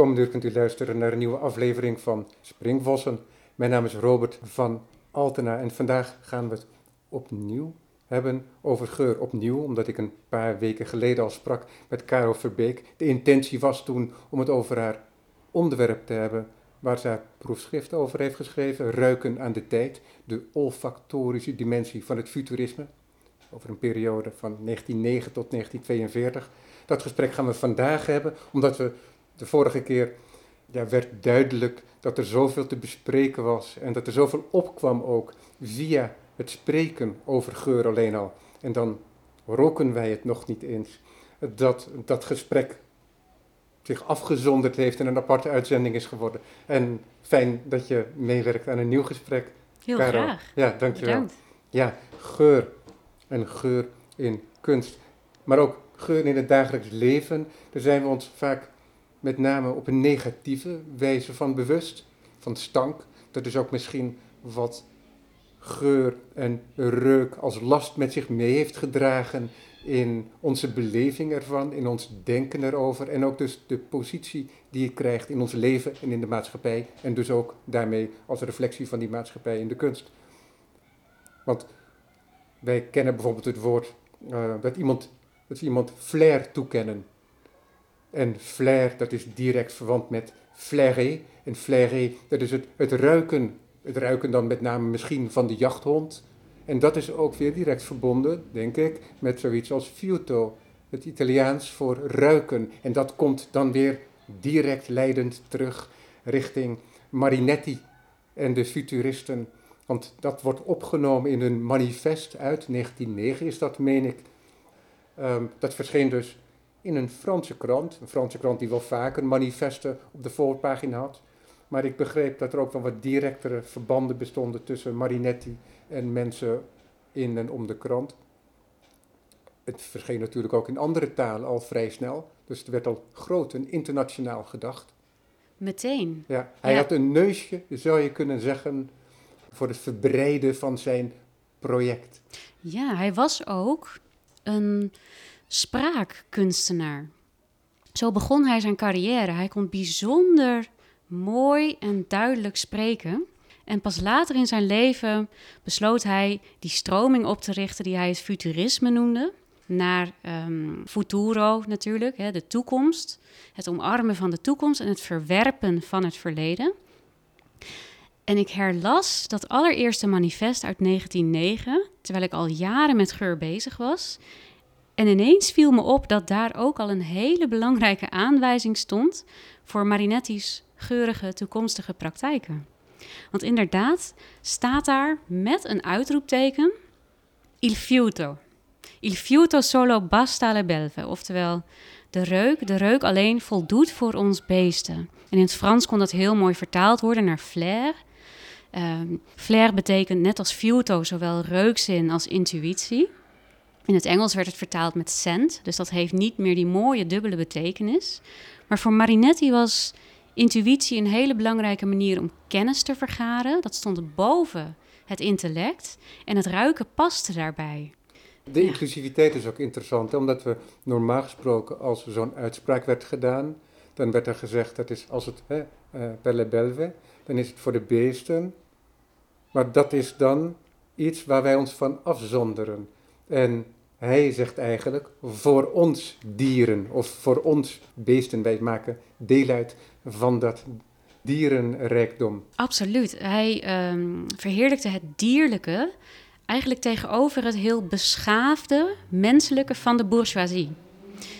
komende uur kunt u luisteren naar een nieuwe aflevering van Springvossen. Mijn naam is Robert van Altena en vandaag gaan we het opnieuw hebben over geur. Opnieuw, omdat ik een paar weken geleden al sprak met Caro Verbeek. De intentie was toen om het over haar onderwerp te hebben waar ze haar proefschrift over heeft geschreven, Ruiken aan de tijd, de olfactorische dimensie van het futurisme, over een periode van 1909 tot 1942. Dat gesprek gaan we vandaag hebben, omdat we de vorige keer ja, werd duidelijk dat er zoveel te bespreken was en dat er zoveel opkwam ook via het spreken over geur alleen al. En dan roken wij het nog niet eens. Dat dat gesprek zich afgezonderd heeft en een aparte uitzending is geworden. En fijn dat je meewerkt aan een nieuw gesprek. Heel graag. Ja, dankjewel. Bedankt. Ja, geur. En geur in kunst. Maar ook geur in het dagelijks leven. Daar zijn we ons vaak met name op een negatieve wijze van bewust. Van stank. Dat is ook misschien wat geur en reuk als last met zich mee heeft gedragen in onze beleving ervan, in ons denken erover en ook dus de positie die je krijgt in ons leven en in de maatschappij en dus ook daarmee als reflectie van die maatschappij in de kunst. Want wij kennen bijvoorbeeld het woord uh, dat, iemand, dat iemand flair toekennen. En flair, dat is direct verwant met flairer. En flairer, dat is het, het ruiken. Het ruiken dan met name misschien van de jachthond en dat is ook weer direct verbonden, denk ik, met zoiets als fiuto, het Italiaans voor ruiken. En dat komt dan weer direct leidend terug richting Marinetti en de futuristen. Want dat wordt opgenomen in een manifest uit 1909, is dat, meen ik. Ehm, dat verscheen dus in een Franse krant. Een Franse krant die wel vaker manifesten op de voorpagina had. Maar ik begreep dat er ook wel wat directere verbanden bestonden tussen Marinetti en mensen in en om de krant. Het verscheen natuurlijk ook in andere talen al vrij snel. Dus het werd al groot en internationaal gedacht. Meteen. Ja, hij had een neusje, zou je kunnen zeggen, voor het verbreiden van zijn project. Ja, hij was ook een spraakkunstenaar. Zo begon hij zijn carrière. Hij kon bijzonder mooi en duidelijk spreken. En pas later in zijn leven besloot hij die stroming op te richten die hij het futurisme noemde. Naar um, futuro natuurlijk, hè, de toekomst. Het omarmen van de toekomst en het verwerpen van het verleden. En ik herlas dat allereerste manifest uit 1909, terwijl ik al jaren met geur bezig was. En ineens viel me op dat daar ook al een hele belangrijke aanwijzing stond voor Marinetti's geurige toekomstige praktijken. Want inderdaad staat daar met een uitroepteken il fiuto. Il fiuto solo basta le belve, oftewel de reuk, de reuk alleen voldoet voor ons beesten. En in het Frans kon dat heel mooi vertaald worden naar flair. Um, flair betekent net als fiuto zowel reukzin als intuïtie. In het Engels werd het vertaald met scent, dus dat heeft niet meer die mooie dubbele betekenis. Maar voor Marinetti was intuïtie een hele belangrijke manier om kennis te vergaren. Dat stond boven het intellect en het ruiken paste daarbij. De inclusiviteit is ook interessant, omdat we normaal gesproken, als zo'n uitspraak werd gedaan, dan werd er gezegd dat is als het hè, uh, le belve, dan is het voor de beesten. Maar dat is dan iets waar wij ons van afzonderen. En hij zegt eigenlijk voor ons dieren of voor ons beesten, wij maken deel uit van dat dierenrijkdom. Absoluut. Hij um, verheerlijkte het dierlijke eigenlijk tegenover het heel beschaafde menselijke van de bourgeoisie.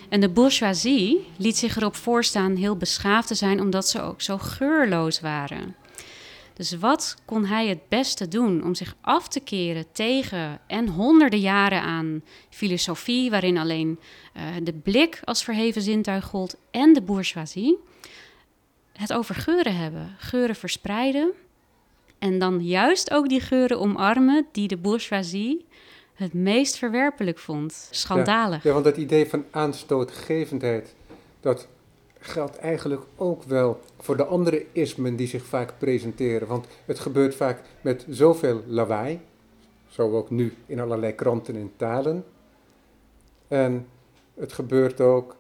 En de bourgeoisie liet zich erop voorstaan heel beschaafd te zijn omdat ze ook zo geurloos waren. Dus wat kon hij het beste doen om zich af te keren tegen en honderden jaren aan filosofie, waarin alleen uh, de blik als verheven zintuig gold en de bourgeoisie? Het over geuren hebben, geuren verspreiden en dan juist ook die geuren omarmen die de bourgeoisie het meest verwerpelijk vond. Schandalig. Ja, ja want dat idee van aanstootgevendheid, dat geldt eigenlijk ook wel voor de andere ismen die zich vaak presenteren. Want het gebeurt vaak met zoveel lawaai, zo ook nu in allerlei kranten en talen. En het gebeurt ook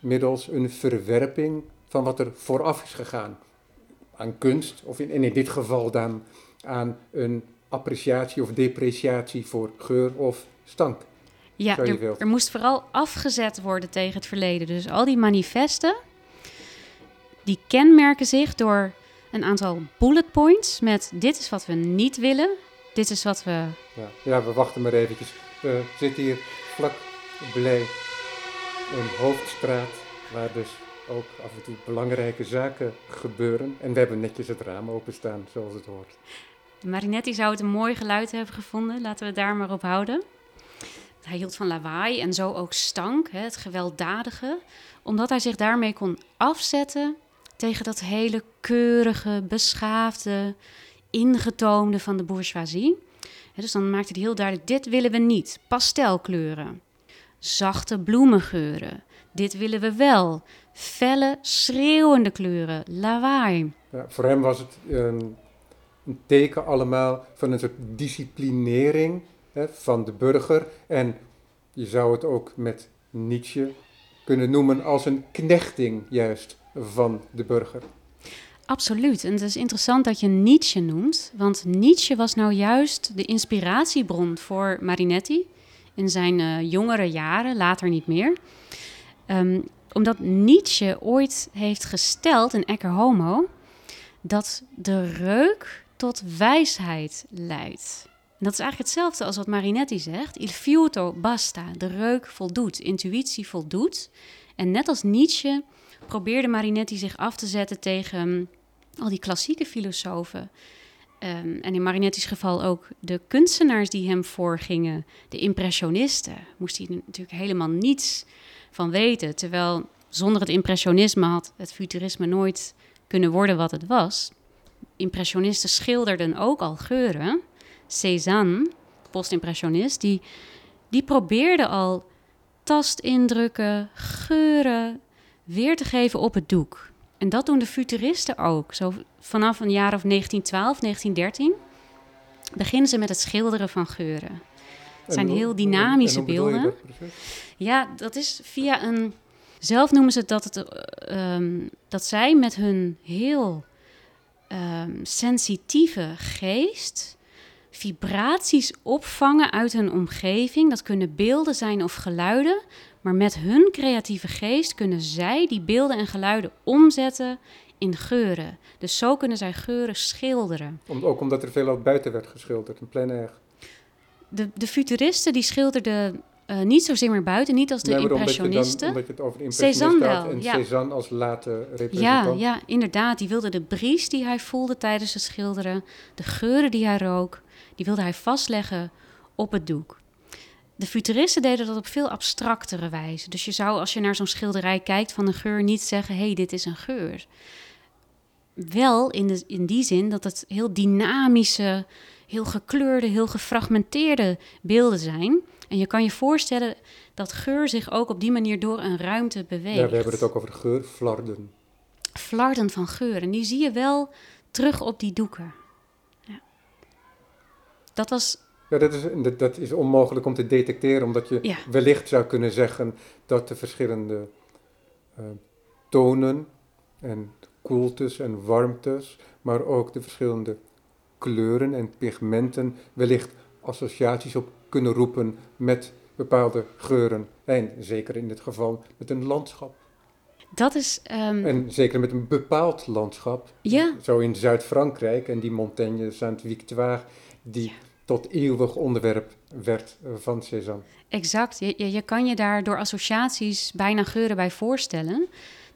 middels een verwerping van wat er vooraf is gegaan aan kunst, of in, in dit geval dan aan een appreciatie of depreciatie voor geur of stank. Ja, er, er, moest vooral afgezet worden tegen het verleden. Dus al die manifesten, die kenmerken zich door een aantal bullet points met dit is wat we niet willen, dit is wat we... Ja, ja we wachten maar eventjes. We zitten hier vlak bij een hoofdstraat waar dus ook af en toe belangrijke zaken gebeuren. En we hebben netjes het raam openstaan, zoals het hoort. Marinetti zou het een mooi geluid hebben gevonden, laten we het daar maar op houden. Hij hield van lawaai en zo ook stank, het gewelddadige, omdat hij zich daarmee kon afzetten tegen dat hele keurige, beschaafde, ingetoomde van de bourgeoisie. dus dan maakte hij heel duidelijk: dit willen we niet. Pastelkleuren, zachte bloemengeuren. Dit willen we wel. Felle, schreeuwende kleuren, lawaai. Voor hem was het een teken allemaal van een soort disciplinering van de burger. En je zou het ook met Nietzsche kunnen noemen als een knechting juist van de burger. Absoluut. En het is interessant dat je Nietzsche noemt, want Nietzsche was nou juist de inspiratiebron voor Marinetti in zijn uh, jongere jaren, later niet meer. Um, omdat Nietzsche ooit heeft gesteld in Ecce Homo dat de reuk tot wijsheid leidt. Dat is eigenlijk hetzelfde als wat Marinetti zegt. Il fiuto basta. De reuk voldoet. Intuïtie voldoet. En net als Nietzsche probeerde Marinetti zich af te zetten tegen mm, al die klassieke filosofen. Um, en in Marinetti's geval ook de kunstenaars die hem voorgingen, de impressionisten, moest hij natuurlijk helemaal niets van weten. Terwijl zonder het impressionisme had het futurisme nooit kunnen worden wat het was. Impressionisten schilderden ook al geuren. Cézanne, postimpressionist, die, die probeerde al tastindrukken, geuren weer te geven op het doek. En dat doen de futuristen ook. Zo vanaf een jaar of 1912, 1913 beginnen ze met het schilderen van geuren. Het zijn heel dynamische beelden. ja, dat is via een. Zelf noemen ze dat, het, ehm, dat zij met hun heel um, sensitieve geest vibraties opvangen uit hun omgeving. Dat kunnen beelden zijn of geluiden. Maar met hun creatieve geest kunnen zij die beelden en geluiden omzetten in geuren. Dus zo kunnen zij geuren schilderen. Om, ook omdat er veel buiten werd geschilderd, een plein air. De, de futuristen die schilderden uh, niet zozeer meer buiten, niet als de nee, impressionisten. Omdat je, dan, omdat je het over impressionisten had en ja. Cézanne als late representant. Ja, ja, inderdaad. Die wilde de bries die hij voelde tijdens het schilderen, de geuren die hij rook, die wilde hij vastleggen op het doek. De futuristen deden dat op veel abstractere wijze. Dus je zou, als je naar zo'n schilderij kijkt van een geur, niet zeggen: hé, hey, dit is een geur. Wel in, de, in die zin dat het heel dynamische, heel gekleurde, heel gefragmenteerde beelden zijn. En je kan je voorstellen dat geur zich ook op die manier door een ruimte beweegt. Ja, we hebben het ook over geurflarden. Flarden van geur. En die zie je wel terug op die doeken. Dat was ja, dat is, dat is onmogelijk om te detecteren, omdat je wellicht zou kunnen zeggen dat de verschillende uh, tonen en koeltes en warmtes, maar ook de verschillende kleuren en pigmenten wellicht associaties op kunnen roepen met bepaalde geuren. En zeker in dit geval met een landschap. Dat is. Um... En zeker met een bepaald landschap. Ja. Zo in Zuid-Frankrijk en die Montagne Saint-Victoire, die tot eeuwig onderwerp werd van Cézanne. Exact. Je, je kan je daar door associaties bijna geuren bij voorstellen.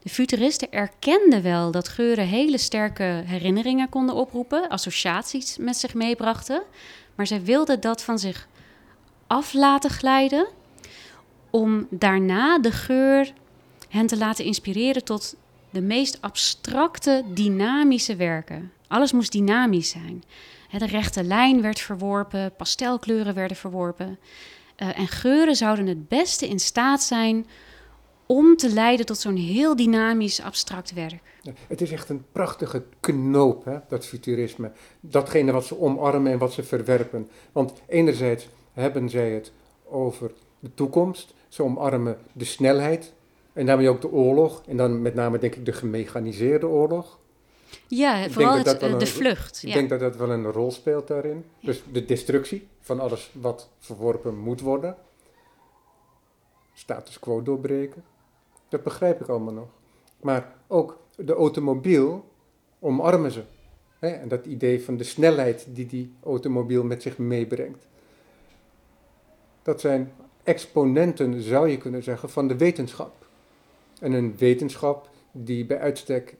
De futuristen erkenden wel dat geuren hele sterke herinneringen konden oproepen, associaties met zich meebrachten, maar zij wilden dat van zich af laten glijden om daarna de geur hen te laten inspireren tot de meest abstracte, dynamische werken. Alles moest dynamisch zijn de rechte lijn werd verworpen, pastelkleuren werden verworpen. Uh, en geuren zouden het beste in staat zijn om te leiden tot zo'n heel dynamisch abstract werk. het is echt een prachtige knoop, hè, dat futurisme. Datgene wat ze omarmen en wat ze verwerpen. Want enerzijds hebben zij het over de toekomst. Ze omarmen de snelheid En daarmee ook de oorlog. En dan met name denk ik de gemechaniseerde oorlog. Ja, vooral dat het, dat eh, de een- vlucht. Ik Ja. denk dat dat wel een rol speelt daarin. Dus de destructie van alles wat verworpen moet worden. Status quo doorbreken. Dat begrijp ik allemaal nog. Maar ook de automobiel omarmen ze. Hè? En dat idee van de snelheid die die automobiel met zich meebrengt. Dat zijn exponenten, zou je kunnen zeggen, van de wetenschap. En een wetenschap die bij uitstek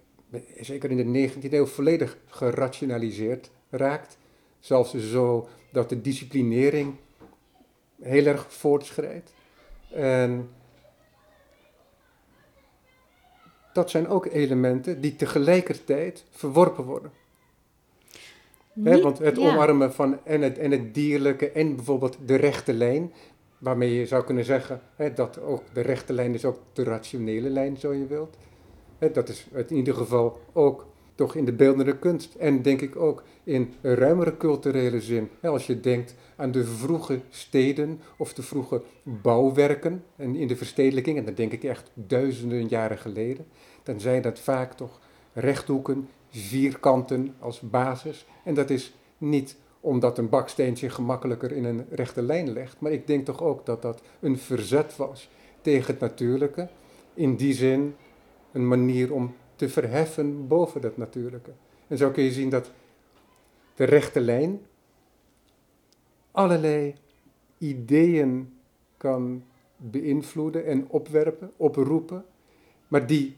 zeker in de 19e eeuw volledig gerationaliseerd raakt. Zelfs zo dat de disciplinering heel erg voortschrijdt. En dat zijn ook elementen die tegelijkertijd verworpen worden. Niet- want het ja. omarmen van en het, en het dierlijke en bijvoorbeeld de rechte lijn, waarmee je zou kunnen zeggen hè, dat ook de rechte lijn is ook de rationele lijn, zo je wilt. Dat is in ieder geval ook toch in de beeldende kunst en denk ik ook in ruimere culturele zin. Als je denkt aan de vroege steden of de vroege bouwwerken en in de verstedelijking, en dan denk ik echt duizenden jaren geleden, dan zijn dat vaak toch rechthoeken, vierkanten als basis. En dat is niet omdat een baksteen zich gemakkelijker in een rechte lijn legt, maar ik denk toch ook dat dat een verzet was tegen het natuurlijke. In die zin een manier om te verheffen boven dat natuurlijke. En zo kun je zien dat de rechte lijn allerlei ideeën kan beïnvloeden en opwerpen, oproepen, maar die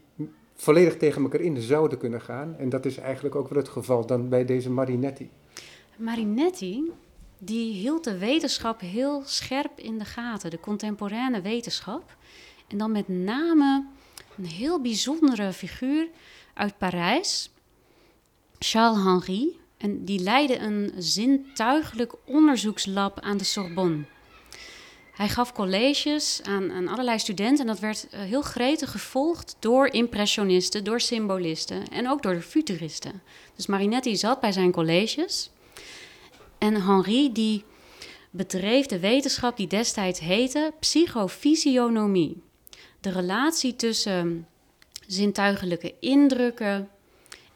volledig tegen elkaar in zouden kunnen gaan. En dat is eigenlijk ook wel het geval dan bij deze Marinetti. Marinetti, die hield de wetenschap heel scherp in de gaten, de contemporaine wetenschap. En dan met name een heel bijzondere figuur uit Parijs, Charles Henry. En die leidde een zintuigelijk onderzoekslab aan de Sorbonne. Hij gaf colleges aan, aan allerlei studenten en dat werd eh, heel gretig gevolgd door impressionisten, door symbolisten en ook door de futuristen. Dus Marinetti zat bij zijn colleges en Henri die bedreef de wetenschap die destijds heette psychofysionomie. De relatie tussen zintuigelijke indrukken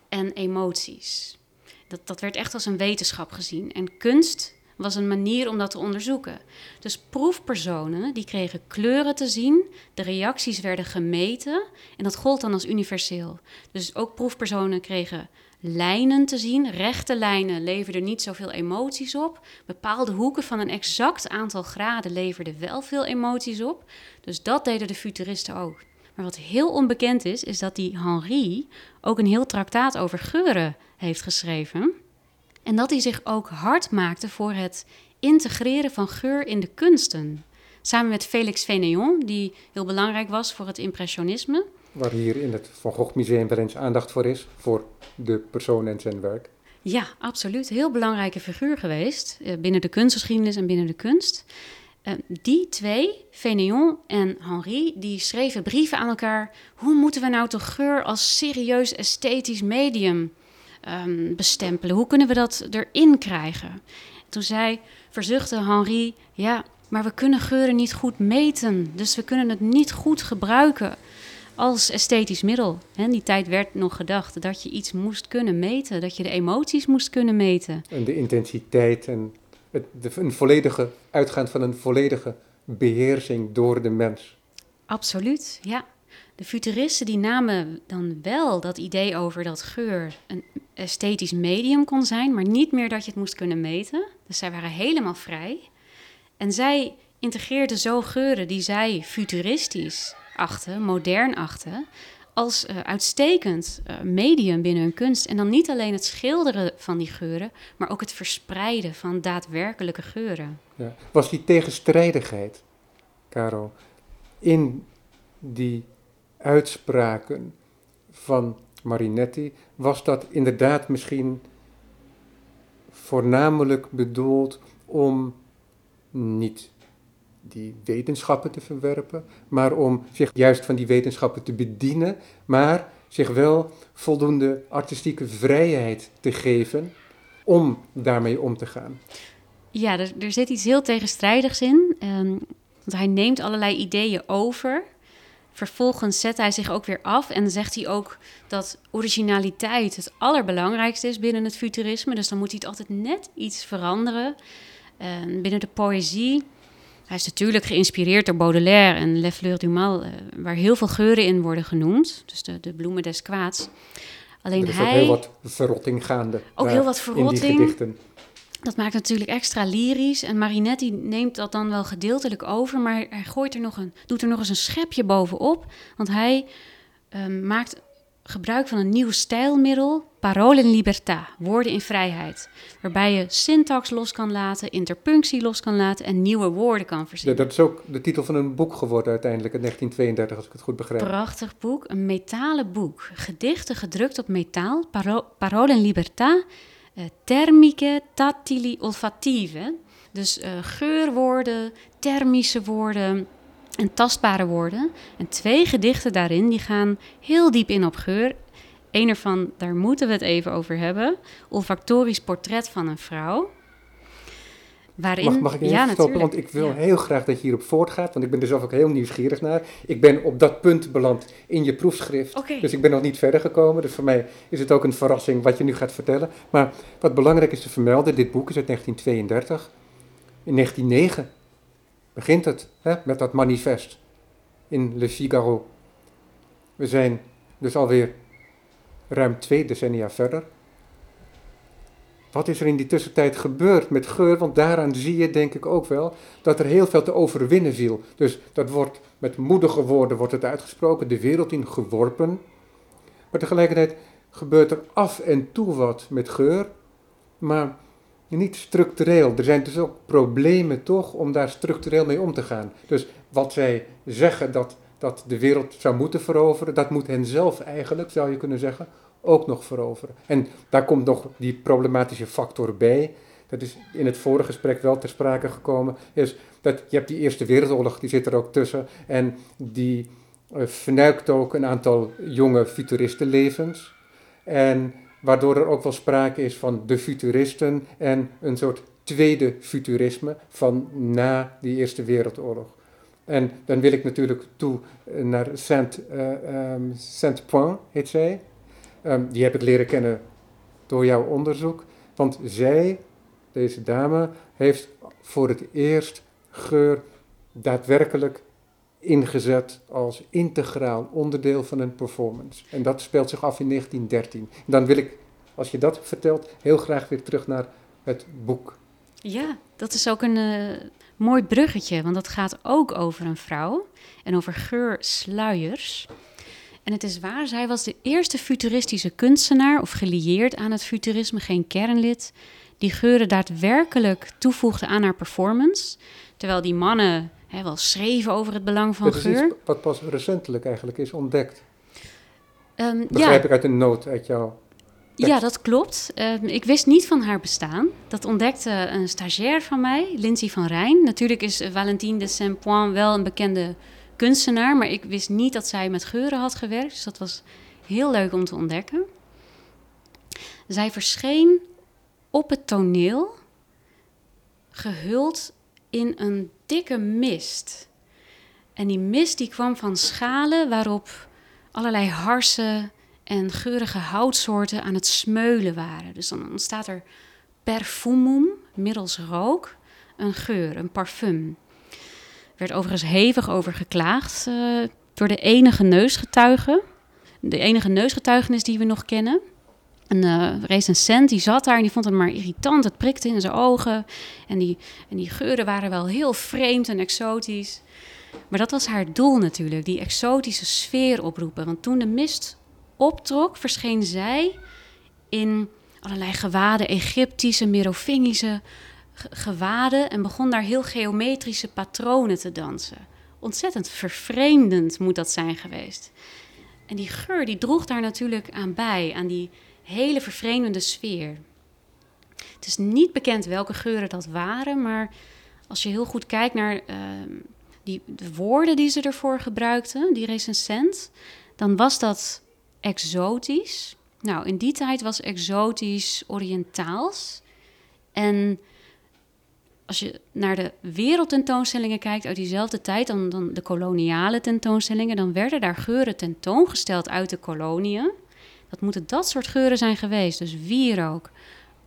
en emoties. Dat, dat werd echt als een wetenschap gezien. En kunst was een manier om dat te onderzoeken. Dus proefpersonen die kregen kleuren te zien, de reacties werden gemeten en dat gold dan als universeel. Dus ook proefpersonen kregen lijnen te zien. Rechte lijnen leverden niet zoveel emoties op. Bepaalde hoeken van een exact aantal graden leverden wel veel emoties op. Dus dat deden de futuristen ook. Maar wat heel onbekend is, is dat die Henri ook een heel traktaat over geuren heeft geschreven. En dat hij zich ook hard maakte voor het integreren van geur in de kunsten. Samen met Félix Fénéon, die heel belangrijk was voor het impressionisme. Waar hier in het Van Gogh Museum wel eens aandacht voor is, voor de persoon en zijn werk. Ja, absoluut. Heel belangrijke figuur geweest eh, binnen de kunstgeschiedenis en binnen de kunst. Eh, die twee, Fénéon en Henri, die schreven brieven aan elkaar. Hoe moeten we nou toch geur als serieus esthetisch medium ehm, bestempelen? Hoe kunnen we dat erin krijgen? Toen zei, verzuchtte Henri, ja, maar we kunnen geuren niet goed meten. Dus we kunnen het niet goed gebruiken als esthetisch middel. In die tijd werd nog gedacht dat je iets moest kunnen meten, dat je de emoties moest kunnen meten. En de intensiteit en het, de, een volledige, uitgaand van een volledige beheersing door de mens. Absoluut, ja. De futuristen die namen dan wel dat idee over dat geur een esthetisch medium kon zijn, maar niet meer dat je het moest kunnen meten. Dus zij waren helemaal vrij. En zij integreerden zo geuren die zij futuristisch achten, modern achten, als uh, uitstekend uh, medium binnen hun kunst. En dan niet alleen het schilderen van die geuren, maar ook het verspreiden van daadwerkelijke geuren. Ja. Was die tegenstrijdigheid, Caro, in die uitspraken van Marinetti, was dat inderdaad misschien voornamelijk bedoeld om niet die wetenschappen te verwerpen, maar om zich juist van die wetenschappen te bedienen, maar zich wel voldoende artistieke vrijheid te geven om daarmee om te gaan. Ja, er, zit iets heel tegenstrijdigs in. Um, want hij neemt allerlei ideeën over Vervolgens zet hij zich ook weer af en zegt hij ook dat originaliteit het allerbelangrijkste is binnen het futurisme. Dus dan moet hij het altijd net iets veranderen. En binnen de poëzie, hij is natuurlijk geïnspireerd door Baudelaire en Le Fleur du Mal, eh, waar heel veel geuren in worden genoemd. Dus de, de bloemen des kwaads. Alleen er is hij. ook heel wat verrotting gaande. Ook daar heel wat In verrotting. die gedichten. Dat maakt natuurlijk extra lyrisch. En Marinetti neemt dat dan wel gedeeltelijk over, maar hij gooit er nog een, doet er nog eens een schepje bovenop. Want hij ehm, maakt gebruik van een nieuw stijlmiddel, parole in libertà, woorden in vrijheid. Waarbij je syntax los kan laten, interpunctie los kan laten en nieuwe woorden kan Ja, verzinnen. dat is ook de titel van een boek geworden uiteindelijk in 1932, als ik het goed begrijp. Prachtig boek, een metalen boek. Gedichten gedrukt op metaal, paro parole in libertà, eh, thermiche, tattili, olfatieve. Dus eh, geurwoorden, thermische woorden en tastbare woorden. En twee gedichten daarin, die gaan heel diep in op geur. Eén ervan, daar moeten we het even over hebben. Olfactorisch portret van een vrouw. Waarin, Mag, mag ik even ja, stoppen? Want ik wil Ja. heel graag dat je hierop voortgaat, want ik ben er zelf ook heel nieuwsgierig naar. Ik ben op dat punt beland in je proefschrift, dus ik ben nog niet verder gekomen. Dus voor mij is het ook een verrassing wat je nu gaat vertellen. Maar wat belangrijk is te vermelden, dit boek is uit 1932. In 1909 begint het hè, met dat manifest in Le Figaro. We zijn dus alweer ruim twee decennia verder. Wat is er in die tussentijd gebeurd met geur? Want daaraan zie je denk ik ook wel dat er heel veel te overwinnen viel. Dus dat wordt met moedige woorden wordt het uitgesproken, de wereld in geworpen. Maar tegelijkertijd gebeurt er af en toe wat met geur, maar niet structureel. Er zijn dus ook problemen toch om daar structureel mee om te gaan. Dus wat zij zeggen dat, dat de wereld zou moeten veroveren, dat moet hen zelf eigenlijk, zou je kunnen zeggen, ook nog veroveren. En daar komt nog die problematische factor bij. Dat is in het vorige gesprek wel ter sprake gekomen. Is dat je hebt die Eerste Wereldoorlog, die zit er ook tussen. En die eh, vernuikt ook een aantal jonge futuristenlevens. En waardoor er ook wel sprake is van de futuristen en een soort tweede futurisme van na die Eerste Wereldoorlog. En dan wil ik natuurlijk toe eh, naar Saint, eh, ehm, Saint-Point, heet zij. Ehm, die heb ik leren kennen door jouw onderzoek. Want zij, deze dame, heeft voor het eerst geur daadwerkelijk ingezet als integraal onderdeel van een performance. En dat speelt zich af in 1913. Dan wil ik, als je dat vertelt, heel graag weer terug naar het boek. Ja, dat is ook een eh, mooi bruggetje, want dat gaat ook over een vrouw en over geursluiers. En het is waar, zij was de eerste futuristische kunstenaar, of gelieerd aan het futurisme, geen kernlid, die geuren daadwerkelijk toevoegde aan haar performance. Terwijl die mannen hè, wel schreven over het belang van dat is geur. iets wat pas recentelijk eigenlijk is ontdekt. Ehm, Begrijp ja, ik uit een noot uit jouw... Ja, dat klopt. Ehm, ik wist niet van haar bestaan. Dat ontdekte een stagiair van mij, Lindsay van Rijn. Natuurlijk is eh, Valentine de Saint-Point wel een bekende kunstenaar, maar ik wist niet dat zij met geuren had gewerkt. Dus dat was heel leuk om te ontdekken. Zij verscheen op het toneel, gehuld in een dikke mist. En die mist die kwam van schalen waarop allerlei harsen en geurige houtsoorten aan het smeulen waren. Dus dan ontstaat er perfumum, middels rook, een geur, een parfum. Er werd overigens hevig over geklaagd eh, door de enige neusgetuige. De enige neusgetuigenis die we nog kennen. Een eh, recensent die zat daar en die vond het maar irritant. Het prikte in zijn ogen. En die, en die geuren waren wel heel vreemd en exotisch. Maar dat was haar doel natuurlijk, die exotische sfeer oproepen. Want toen de mist optrok, verscheen zij in allerlei gewaden, Egyptische, Merovingische ge- gewaden en begon daar heel geometrische patronen te dansen. Ontzettend vervreemdend moet dat zijn geweest. En die geur die droeg daar natuurlijk aan bij, aan die hele vervreemdende sfeer. Het is niet bekend welke geuren dat waren, maar als je heel goed kijkt naar ehm, die, de woorden die ze ervoor gebruikten, die recensent, dan was dat exotisch. Nou, in die tijd was exotisch Oriëntaals. En als je naar de wereldtentoonstellingen kijkt uit diezelfde tijd, dan, dan de koloniale tentoonstellingen, dan werden daar geuren tentoongesteld uit de koloniën. Dat moeten dat soort geuren zijn geweest. Dus wierook,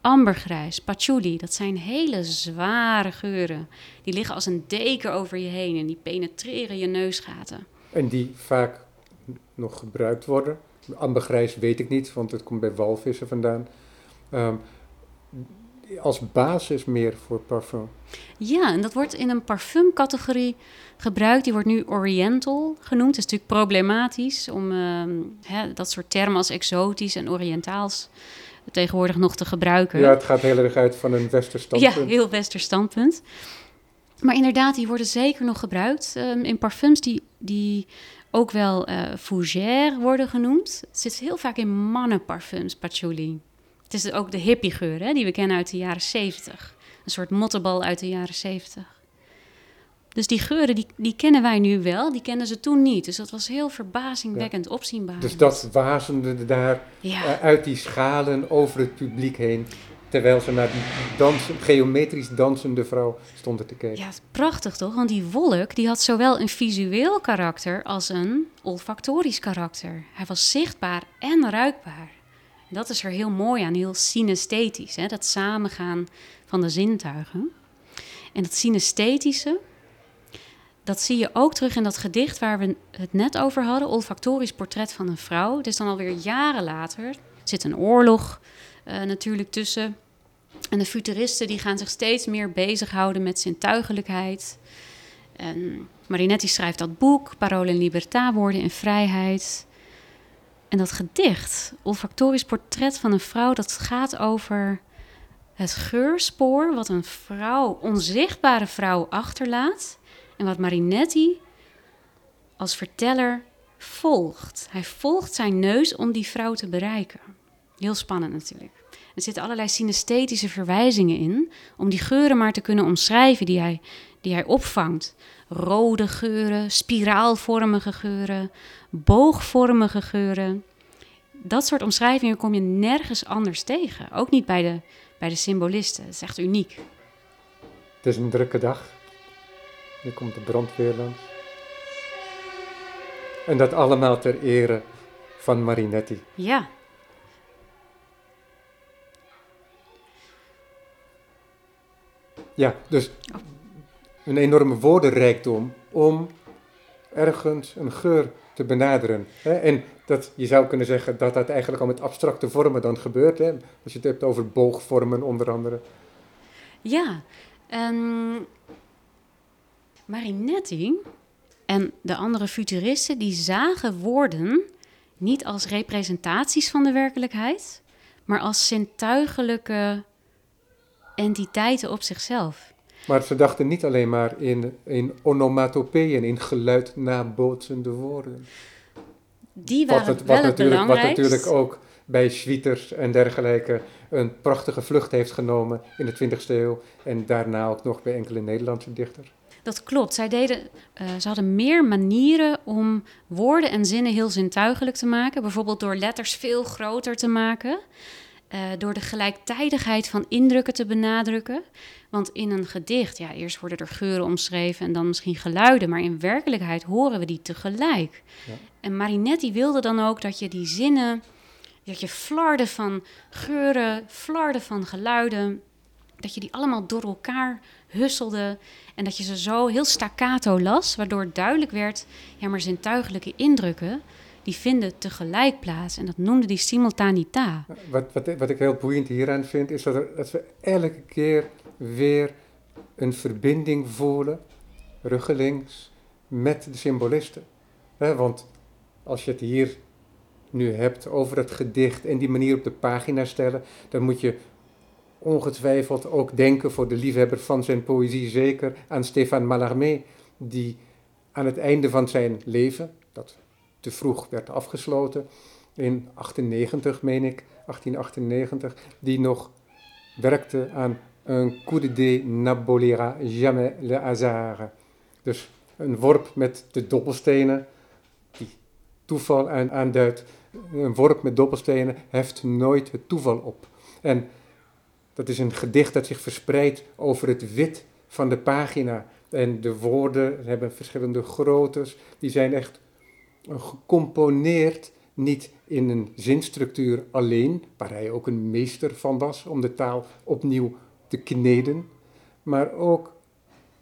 ambergrijs, patchouli. Dat zijn hele zware geuren. Die liggen als een deken over je heen en die penetreren je neusgaten. En die vaak nog gebruikt worden. Ambergrijs weet ik niet, want het komt bij walvissen vandaan. Um, als basis meer voor parfum. Ja, en dat wordt in een parfumcategorie gebruikt. Die wordt nu Oriental genoemd. Het is natuurlijk problematisch om uh, hè, dat soort termen als exotisch en Oriëntaals tegenwoordig nog te gebruiken. Ja, het gaat heel erg uit van een westers standpunt. Ja, heel westers standpunt. Maar inderdaad, die worden zeker nog gebruikt um, in parfums die, die ook wel uh, fougère worden genoemd. Het zit heel vaak in mannenparfums, patchouli. Het is ook de hippiegeur hè, die we kennen uit de jaren 70. Een soort mottenbal uit de jaren 70. Dus die geuren, die, die kennen wij nu wel, die kennen ze toen niet. Dus dat was heel verbazingwekkend ja. opzienbaar. Dus dat wazende daar ja. uh, uit die schalen over het publiek heen. Terwijl ze naar die dansen, geometrisch dansende vrouw stonden te kijken. Ja, prachtig toch? Want die wolk die had zowel een visueel karakter als een olfactorisch karakter. Hij was zichtbaar en ruikbaar. Dat is er heel mooi aan, heel synesthetisch, hè? dat samengaan van de zintuigen. En dat synesthetische, dat zie je ook terug in dat gedicht waar we het net over hadden, olfactorisch portret van een vrouw. Het is dan alweer jaren later, er zit een oorlog uh, natuurlijk tussen. En de futuristen die gaan zich steeds meer bezighouden met zintuigelijkheid. En Marinetti schrijft dat boek, Parole en Libertà, Woorden en Vrijheid. En dat gedicht, olfactorisch portret van een vrouw, dat gaat over het geurspoor wat een vrouw, onzichtbare vrouw, achterlaat. En wat Marinetti als verteller volgt. Hij volgt zijn neus om die vrouw te bereiken. Heel spannend natuurlijk. Er zitten allerlei synesthetische verwijzingen in om die geuren maar te kunnen omschrijven die hij, die hij opvangt. Rode geuren, spiraalvormige geuren, boogvormige geuren. Dat soort omschrijvingen kom je nergens anders tegen. Ook niet bij de, bij de symbolisten. Het is echt uniek. Het is een drukke dag. Nu komt de brandweer langs. En dat allemaal ter ere van Marinetti. Ja. Ja, dus een enorme woordenrijkdom om ergens een geur te benaderen. En dat, je zou kunnen zeggen dat dat eigenlijk al met abstracte vormen dan gebeurt. Hè? Als je het hebt over boogvormen onder andere. Ja, um, Marinetti en de andere futuristen die zagen woorden niet als representaties van de werkelijkheid, maar als zintuigelijke entiteiten op zichzelf. Maar ze dachten niet alleen maar in, in onomatopeeën, in geluid nabootsende woorden. Die waren wat, het, wat, natuurlijk, wat natuurlijk ook bij Schwieters en dergelijke een prachtige vlucht heeft genomen in de 20e eeuw. En daarna ook nog bij enkele Nederlandse dichters. Dat klopt. Zij deden, uh, ze hadden meer manieren om woorden en zinnen heel zintuigelijk te maken. Bijvoorbeeld door letters veel groter te maken. Uh, door de gelijktijdigheid van indrukken te benadrukken. Want in een gedicht, ja, eerst worden er geuren omschreven en dan misschien geluiden, maar in werkelijkheid horen we die tegelijk. Ja. En Marinetti wilde dan ook dat je die zinnen, dat je flarden van geuren, flarden van geluiden, dat je die allemaal door elkaar husselde en dat je ze zo heel staccato las, waardoor duidelijk werd, ja, maar zintuigelijke indrukken, die vinden tegelijk plaats. En dat noemde die simultanita. Wat, wat, wat ik heel boeiend hieraan vind, is dat, dat we elke keer weer een verbinding voelen, ruggelings, met de symbolisten. want als je het hier nu hebt over het gedicht en die manier op de pagina stellen, dan moet je ongetwijfeld ook denken voor de liefhebber van zijn poëzie zeker aan Stéphane Mallarmé, die aan het einde van zijn leven, dat te vroeg werd afgesloten, in 98 meen ik, 1898, die nog werkte aan een coup de dé n'abolira jamais le hasard. Dus een worp met de dobbelstenen, die toeval aanduidt. Een worp met dobbelstenen heft nooit het toeval op. En dat is een gedicht dat zich verspreidt over het wit van de pagina. En de woorden hebben verschillende groottes. Die zijn echt gecomponeerd, niet in een zinstructuur alleen, waar hij ook een meester van was om de taal opnieuw te kneden, maar ook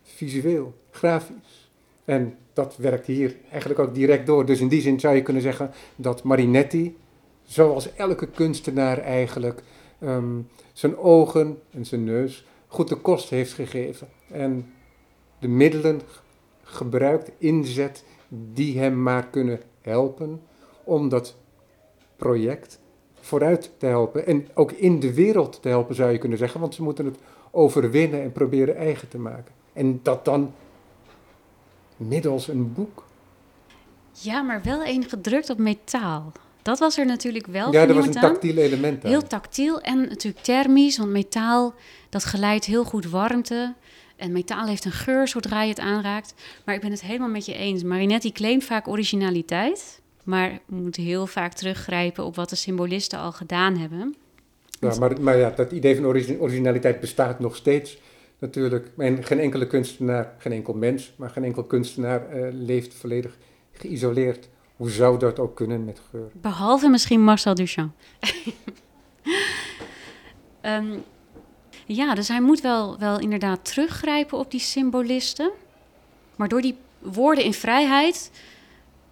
visueel, grafisch. En dat werkt hier eigenlijk ook direct door. Dus in die zin zou je kunnen zeggen dat Marinetti, zoals elke kunstenaar eigenlijk, ehm, zijn ogen en zijn neus goed de kost heeft gegeven. En de middelen gebruikt, inzet, die hem maar kunnen helpen om dat project vooruit te helpen. En ook in de wereld te helpen, zou je kunnen zeggen, want ze moeten het overwinnen en proberen eigen te maken. En dat dan middels een boek. Ja, maar wel een gedrukt op metaal. Dat was er natuurlijk wel. Ja, dat was een tactiel element. Heel tactiel en natuurlijk thermisch, want metaal dat geleidt heel goed warmte. En metaal heeft een geur zodra je het aanraakt. Maar ik ben het helemaal met je eens. Marinetti claimt vaak originaliteit, maar moet heel vaak teruggrijpen op wat de symbolisten al gedaan hebben. Ja, maar, maar ja, dat idee van originaliteit bestaat nog steeds natuurlijk. En geen enkele kunstenaar, geen enkel mens, maar geen enkel kunstenaar uh, leeft volledig geïsoleerd. Hoe zou dat ook kunnen met geur? Behalve misschien Marcel Duchamp. um, ja, dus hij moet wel, wel inderdaad teruggrijpen op die symbolisten. Maar door die woorden in vrijheid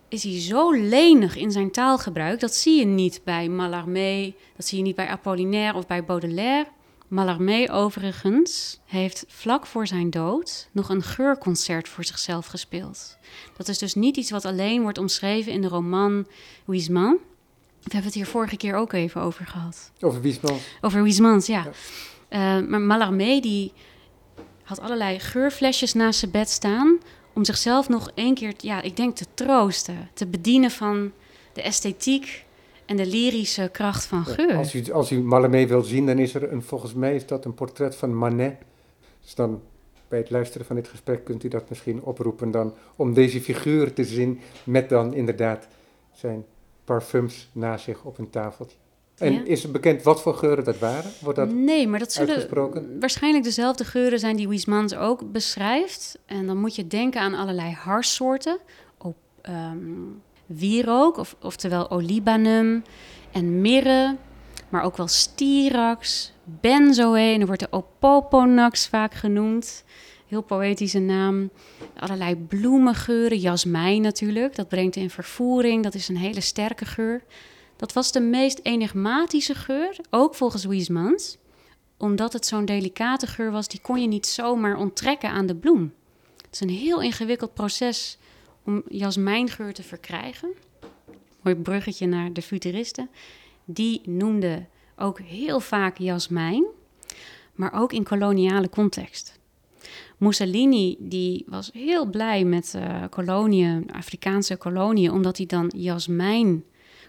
is hij zo lenig in zijn taalgebruik. Dat zie je niet bij Mallarmé, dat zie je niet bij Apollinaire of bij Baudelaire. Mallarmé overigens heeft vlak voor zijn dood nog een geurconcert voor zichzelf gespeeld. Dat is dus niet iets wat alleen wordt omschreven in de roman Huysmans. We hebben het hier vorige keer ook even over gehad. Over Huysmans? Over Huysmans, ja. ja. Uh, maar Mallarmé die had allerlei geurflesjes naast zijn bed staan... om zichzelf nog één keer, ja, ik denk, te troosten. Te bedienen van de esthetiek en de lyrische kracht van geur. Als u, als u Mallarmé wilt zien, dan is er een, volgens mij is dat een portret van Manet. Dus dan bij het luisteren van dit gesprek kunt u dat misschien oproepen dan om deze figuur te zien met dan inderdaad zijn parfums naast zich op een tafeltje. En is het bekend wat voor geuren dat waren? Wordt dat nee, maar dat zullen waarschijnlijk dezelfde geuren zijn die Wiesmans ook beschrijft. En dan moet je denken aan allerlei harssoorten. Op um, wierook, of, oftewel olibanum en mirre. Maar ook wel styrax, benzoe. En er wordt de opoponax vaak genoemd. Heel poëtische naam. Allerlei bloemengeuren, jasmijn natuurlijk. Dat brengt in vervoering, dat is een hele sterke geur. Dat was de meest enigmatische geur, ook volgens Wiesmans. Omdat het zo'n delicate geur was, die kon je niet zomaar onttrekken aan de bloem. Het is een heel ingewikkeld proces om jasmijngeur te verkrijgen. Mooi bruggetje naar de futuristen. Die noemden ook heel vaak jasmijn, maar ook in koloniale context. Mussolini die was heel blij met uh, koloniën, Afrikaanse koloniën, omdat hij dan jasmijn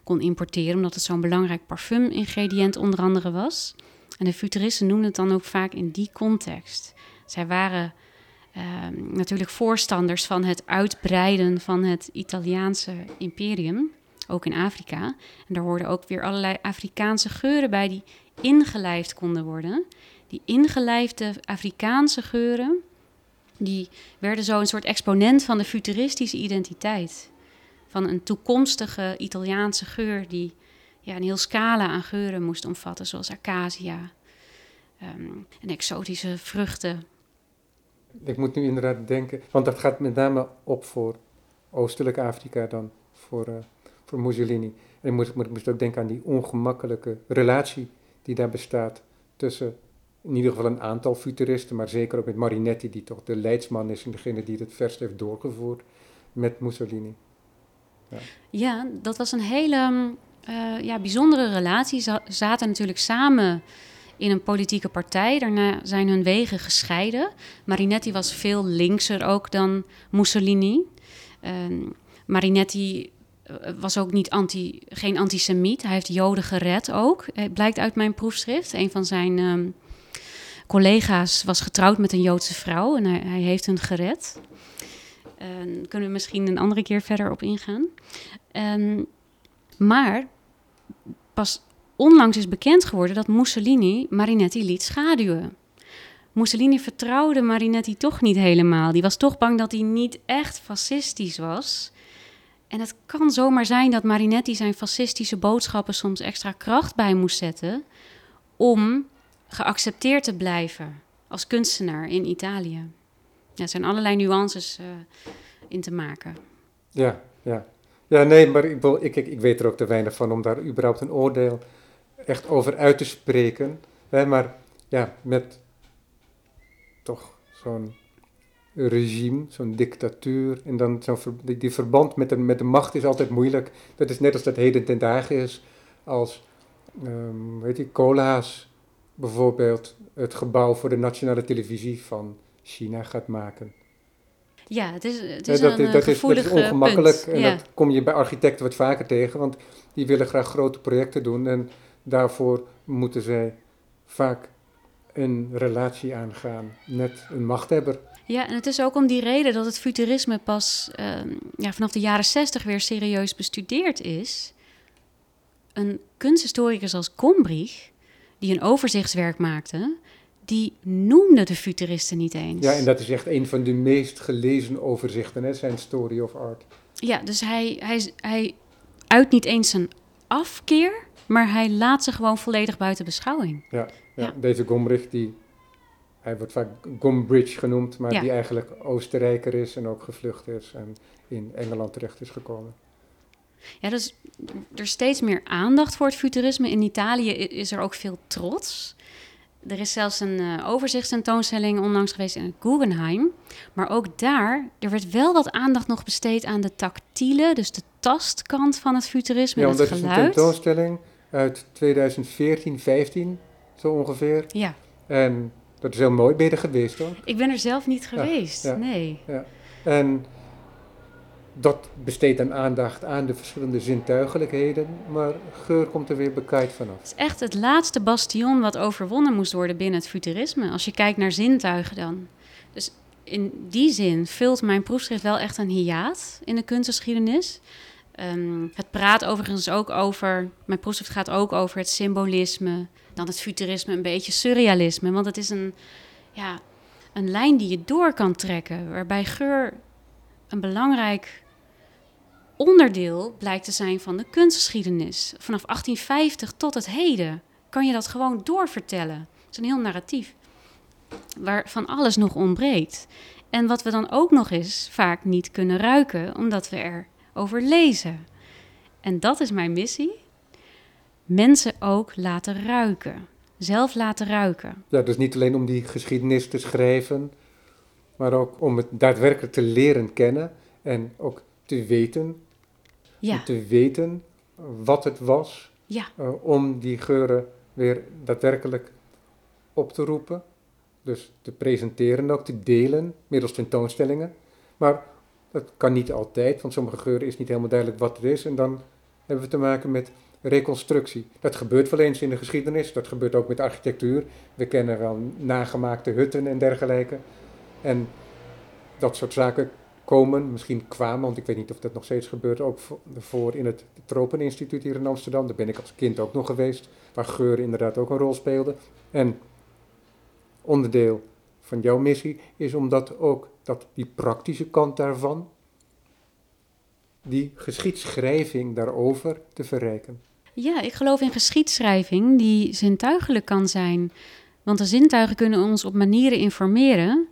kon importeren, omdat het zo'n belangrijk parfumingrediënt onder andere was. En de futuristen noemden het dan ook vaak in die context. Zij waren ehm, natuurlijk voorstanders van het uitbreiden van het Italiaanse imperium, ook in Afrika. En daar hoorden ook weer allerlei Afrikaanse geuren bij die ingelijfd konden worden. Die ingelijfde Afrikaanse geuren, die werden zo een soort exponent van de futuristische identiteit van een toekomstige Italiaanse geur die ja, een heel scala aan geuren moest omvatten, zoals acacia um, en exotische vruchten. Ik moet nu inderdaad denken, want dat gaat met name op voor Oostelijk Afrika dan, voor, uh, voor Mussolini. En ik moest ook denken aan die ongemakkelijke relatie die daar bestaat tussen in ieder geval een aantal futuristen, maar zeker ook met Marinetti, die toch de leidsman is en degene die het verst heeft doorgevoerd met Mussolini. Ja. ja, dat was een hele uh, ja, bijzondere relatie. Ze zaten natuurlijk samen in een politieke partij. Daarna zijn hun wegen gescheiden. Marinetti was veel linkser ook dan Mussolini. Uh, Marinetti eh, was ook niet anti, geen antisemiet. Hij heeft Joden gered ook. Het blijkt uit mijn proefschrift. Een van zijn um, collega's was getrouwd met een Joodse vrouw en hij, hij heeft hun gered. Daar kunnen we misschien een andere keer verder op ingaan. Um, maar pas onlangs is bekend geworden dat Mussolini Marinetti liet schaduwen. Mussolini vertrouwde Marinetti toch niet helemaal. Die was toch bang dat hij niet echt fascistisch was. En het kan zomaar zijn dat Marinetti zijn fascistische boodschappen soms extra kracht bij moest zetten om geaccepteerd te blijven als kunstenaar in Italië. Ja, er zijn allerlei nuances uh, in te maken. Ja, ja. Ja, nee, maar ik, ik, ik weet er ook te weinig van om daar überhaupt een oordeel echt over uit te spreken. Hè, maar ja, met toch zo'n regime, zo'n dictatuur. En dan zo'n die, verband met de, met de macht is altijd moeilijk. Dat is net als dat heden ten dagen is. Als, weet je, Cola's bijvoorbeeld het gebouw voor de nationale televisie van China gaat maken. Ja, het is, het is dat, een dat, is, dat is ongemakkelijk. En dat kom je bij architecten wat vaker tegen. Want die willen graag grote projecten doen. En daarvoor moeten zij vaak een relatie aangaan met een machthebber. Ja, en het is ook om die reden dat het futurisme pas ehm, ja, vanaf de jaren zestig weer serieus bestudeerd is. Een kunsthistoricus als Gombrich, die een overzichtswerk maakte, die noemde de futuristen niet eens. Ja, en dat is echt een van de meest gelezen overzichten, hè, zijn Story of Art. Ja, dus hij, hij, hij uit niet eens een afkeer, maar hij laat ze gewoon volledig buiten beschouwing. Ja, ja, deze Gombrich, die, hij wordt vaak Gombrich genoemd, maar die eigenlijk Oostenrijker is en ook gevlucht is en in Engeland terecht is gekomen. Ja, dus er is steeds meer aandacht voor het futurisme. In Italië is er ook veel trots. Er is zelfs een uh, overzichtstentoonstelling onlangs geweest in het Guggenheim. Maar ook daar, er werd wel wat aandacht nog besteed aan de tactiele, dus de tastkant van het futurisme. Ja, want dat is een tentoonstelling uit 2014, 15, zo ongeveer. Ja. En dat is heel mooi. Ben je er geweest hoor? Ik ben er zelf niet geweest, nee. Ja. En dat besteedt dan aandacht aan de verschillende zintuigelijkheden, maar geur komt er weer bekijkt vanaf. Het is echt het laatste bastion wat overwonnen moest worden binnen het futurisme. Als je kijkt naar zintuigen dan. Dus in die zin vult mijn proefschrift wel echt een hiaat in de kunstgeschiedenis. Ehm, het praat overigens ook over, mijn proefschrift gaat ook over het symbolisme, dan het futurisme, een beetje surrealisme. Want het is een, ja, een lijn die je door kan trekken, waarbij geur een belangrijk onderdeel blijkt te zijn van de kunstgeschiedenis. Vanaf 1850 tot het heden kan je dat gewoon doorvertellen. Het is een heel narratief waar van alles nog ontbreekt. En wat we dan ook nog eens vaak niet kunnen ruiken, omdat we erover lezen. En dat is mijn missie. Mensen ook laten ruiken. Zelf laten ruiken. Ja, dus niet alleen om die geschiedenis te schrijven, maar ook om het daadwerkelijk te leren kennen en ook te weten ja. te weten wat het was. Ja. Uh, om die geuren weer daadwerkelijk op te roepen. Dus te presenteren ook, te delen middels tentoonstellingen. Maar dat kan niet altijd, want sommige geuren is niet helemaal duidelijk wat het is. En dan hebben we te maken met reconstructie. Dat gebeurt wel eens in de geschiedenis, dat gebeurt ook met architectuur. We kennen wel nagemaakte hutten en dergelijke. En dat soort zaken komen, misschien kwamen, want ik weet niet of dat nog steeds gebeurt, ook voor in het Tropeninstituut hier in Amsterdam. Daar ben ik als kind ook nog geweest, waar geur inderdaad ook een rol speelde. En onderdeel van jouw missie is om dat ook, dat die praktische kant daarvan, die geschiedschrijving daarover te verrijken. Ja, ik geloof in geschiedschrijving die zintuigelijk kan zijn. Want de zintuigen kunnen ons op manieren informeren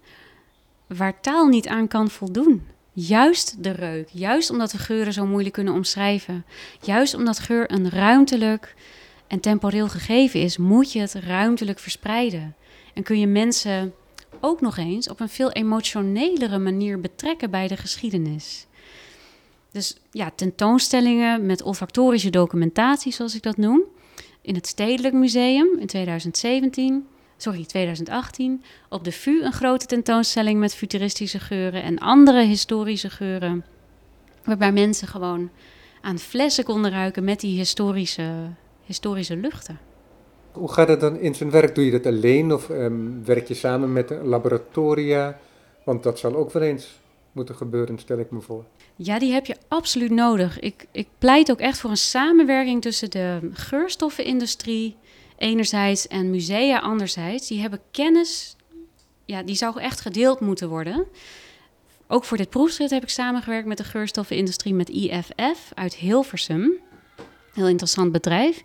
waar taal niet aan kan voldoen. Juist de reuk, juist omdat we geuren zo moeilijk kunnen omschrijven, juist omdat geur een ruimtelijk en temporeel gegeven is, moet je het ruimtelijk verspreiden. En kun je mensen ook nog eens op een veel emotionelere manier betrekken bij de geschiedenis. Dus ja, tentoonstellingen met olfactorische documentatie, zoals ik dat noem, in het Stedelijk Museum in 2017 sorry, 2018, op de VU een grote tentoonstelling met futuristische geuren en andere historische geuren. Waarbij mensen gewoon aan flessen konden ruiken met die historische, historische luchten. Hoe gaat het dan in zijn werk? Doe je dat alleen of um, werk je samen met laboratoria? Want dat zal ook wel eens moeten gebeuren, stel ik me voor. Ja, die heb je absoluut nodig. Ik, ik pleit ook echt voor een samenwerking tussen de geurstoffenindustrie, enerzijds en musea anderzijds, die hebben kennis ja, die zou echt gedeeld moeten worden. Ook voor dit proefschrift heb ik samengewerkt met de geurstoffenindustrie met IFF uit Hilversum. Heel interessant bedrijf.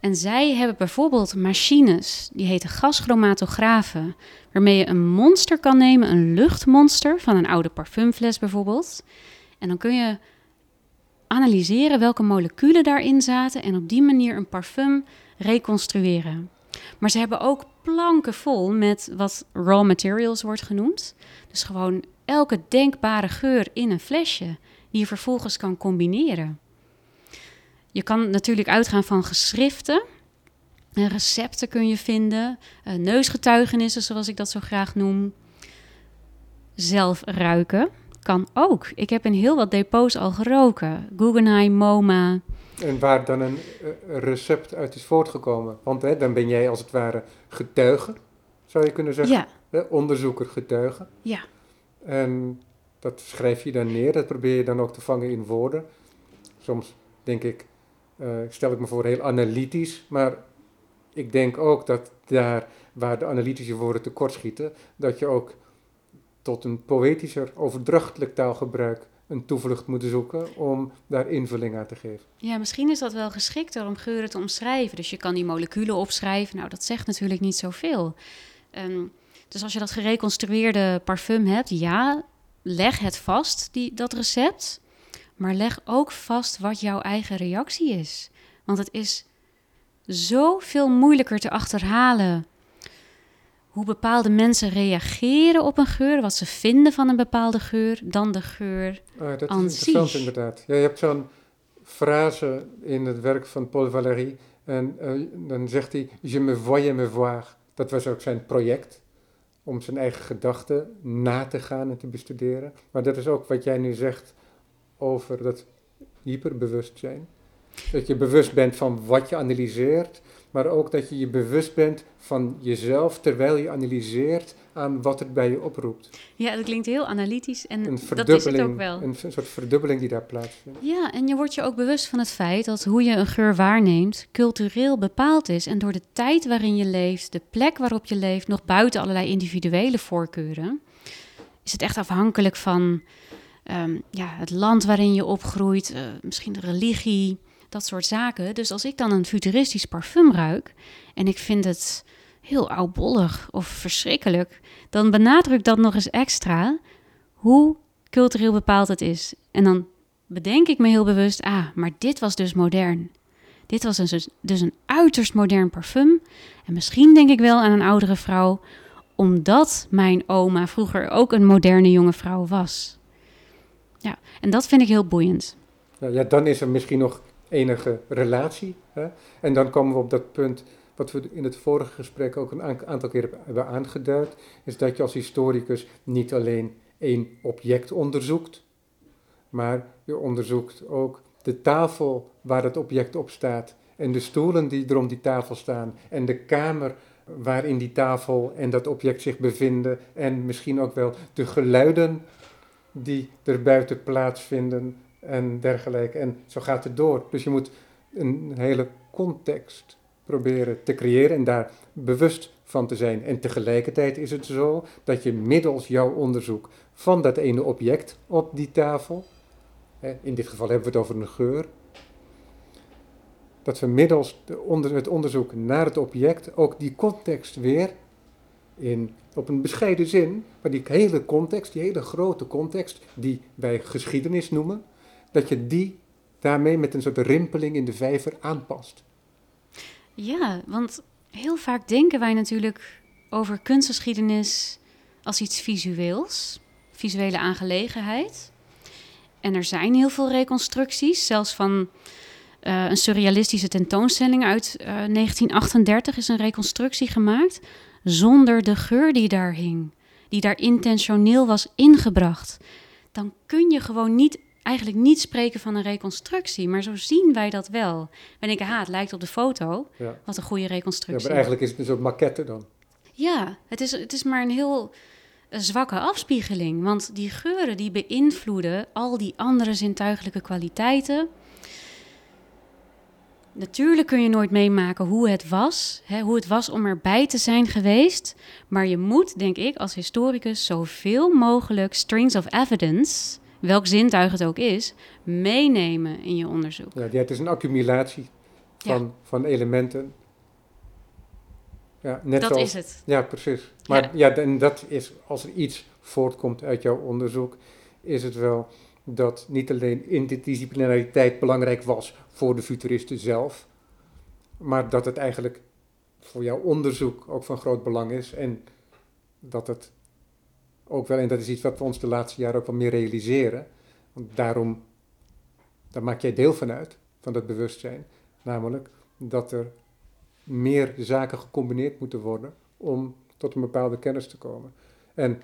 En zij hebben bijvoorbeeld machines, die heten gaschromatografen, waarmee je een monster kan nemen, een luchtmonster van een oude parfumfles bijvoorbeeld. En dan kun je analyseren welke moleculen daarin zaten en op die manier een parfum reconstrueren. Maar ze hebben ook planken vol met wat raw materials wordt genoemd. Dus gewoon elke denkbare geur in een flesje die je vervolgens kan combineren. Je kan natuurlijk uitgaan van geschriften. Recepten kun je vinden, uh, neusgetuigenissen zoals ik dat zo graag noem. Zelf ruiken kan ook. Ik heb in heel wat depots al geroken. Guggenheim, MoMA. En waar dan een uh, recept uit is voortgekomen. Want hè, dan ben jij als het ware getuige, zou je kunnen zeggen. Ja. onderzoeker, getuige. Ja. En dat schrijf je dan neer, dat probeer je dan ook te vangen in woorden. Soms denk ik, uh, stel ik me voor heel analytisch, maar ik denk ook dat daar waar de analytische woorden tekortschieten, dat je ook tot een poëtischer, overdrachtelijk taalgebruik een toevlucht moet zoeken om daar invulling aan te geven. Ja, misschien is dat wel geschikter om geuren te omschrijven. Dus je kan die moleculen opschrijven. Nou, dat zegt natuurlijk niet zoveel. Um, dus als je dat gereconstrueerde parfum hebt, ja, leg het vast, die, dat recept. Maar leg ook vast wat jouw eigen reactie is. Want het is zoveel moeilijker te achterhalen hoe bepaalde mensen reageren op een geur, wat ze vinden van een bepaalde geur, dan de geur. Ah, dat is interessant inderdaad. Ja, je hebt zo'n frase in het werk van Paul Valéry. En uh, dan zegt hij: Je me voyais me voir. Dat was ook zijn project om zijn eigen gedachten na te gaan en te bestuderen. Maar dat is ook wat jij nu zegt over dat hyperbewustzijn. Dat je bewust bent van wat je analyseert, maar ook dat je je bewust bent van jezelf terwijl je analyseert aan wat het bij je oproept. Ja, dat klinkt heel analytisch en een dat is het ook wel. Een, soort verdubbeling die daar plaatsvindt. Ja, en je wordt je ook bewust van het feit dat hoe je een geur waarneemt cultureel bepaald is. En door de tijd waarin je leeft, de plek waarop je leeft, nog buiten allerlei individuele voorkeuren, is het echt afhankelijk van ehm, ja, het land waarin je opgroeit, uh, misschien de religie, dat soort zaken. Dus als ik dan een futuristisch parfum ruik en ik vind het heel oudbollig of verschrikkelijk, dan benadrukt dat nog eens extra hoe cultureel bepaald het is. En dan bedenk ik me heel bewust, ah, maar dit was dus modern. Dit was dus, dus een uiterst modern parfum. En misschien denk ik wel aan een oudere vrouw, omdat mijn oma vroeger ook een moderne jonge vrouw was. Ja, en dat vind ik heel boeiend. ja, dan is er misschien nog enige relatie. Hè? En dan komen we op dat punt wat we in het vorige gesprek ook een aantal keer hebben aangeduid, is dat je als historicus niet alleen één object onderzoekt, maar je onderzoekt ook de tafel waar het object op staat en de stoelen die er om die tafel staan en de kamer waarin die tafel en dat object zich bevinden en misschien ook wel de geluiden die er buiten plaatsvinden en dergelijke. En zo gaat het door. Dus je moet een hele context proberen te creëren en daar bewust van te zijn. En tegelijkertijd is het zo dat je middels jouw onderzoek van dat ene object op die tafel, in dit geval hebben we het over een geur, dat we middels het onderzoek naar het object ook die context weer in, op een bescheiden zin, maar die hele context, die hele grote context, die wij geschiedenis noemen, dat je die daarmee met een soort rimpeling in de vijver aanpast. Ja, want heel vaak denken wij natuurlijk over kunstgeschiedenis als iets visueels, visuele aangelegenheid. En er zijn heel veel reconstructies, zelfs van uh, een surrealistische tentoonstelling uit uh, eh, 1938 is een reconstructie gemaakt zonder de geur die daar hing, die daar intentioneel was ingebracht. Dan kun je gewoon niet eigenlijk niet spreken van een reconstructie, maar zo zien wij dat wel. We denken, ha, het lijkt op de foto. Wat een goede reconstructie. Ja, maar eigenlijk is het een soort maquette dan. Ja, het is, het is maar een heel zwakke afspiegeling. Want die geuren die beïnvloeden al die andere zintuigelijke kwaliteiten. Natuurlijk kun je nooit meemaken hoe het was, hè, hoe het was om erbij te zijn geweest. Maar je moet, denk ik, als historicus zoveel mogelijk strings of evidence, welk zintuig het ook is, meenemen in je onderzoek. Ja, het is een accumulatie van, van elementen. Ja, net dat is het. Ja, precies. Maar ja. en dat is, als er iets voortkomt uit jouw onderzoek, is het wel dat niet alleen interdisciplinariteit belangrijk was voor de futuristen zelf, maar dat het eigenlijk voor jouw onderzoek ook van groot belang is en dat het ook wel, en dat is iets wat we ons de laatste jaren ook wel meer realiseren, want daarom, daar maak jij deel van uit, van dat bewustzijn, namelijk dat er meer zaken gecombineerd moeten worden om tot een bepaalde kennis te komen. En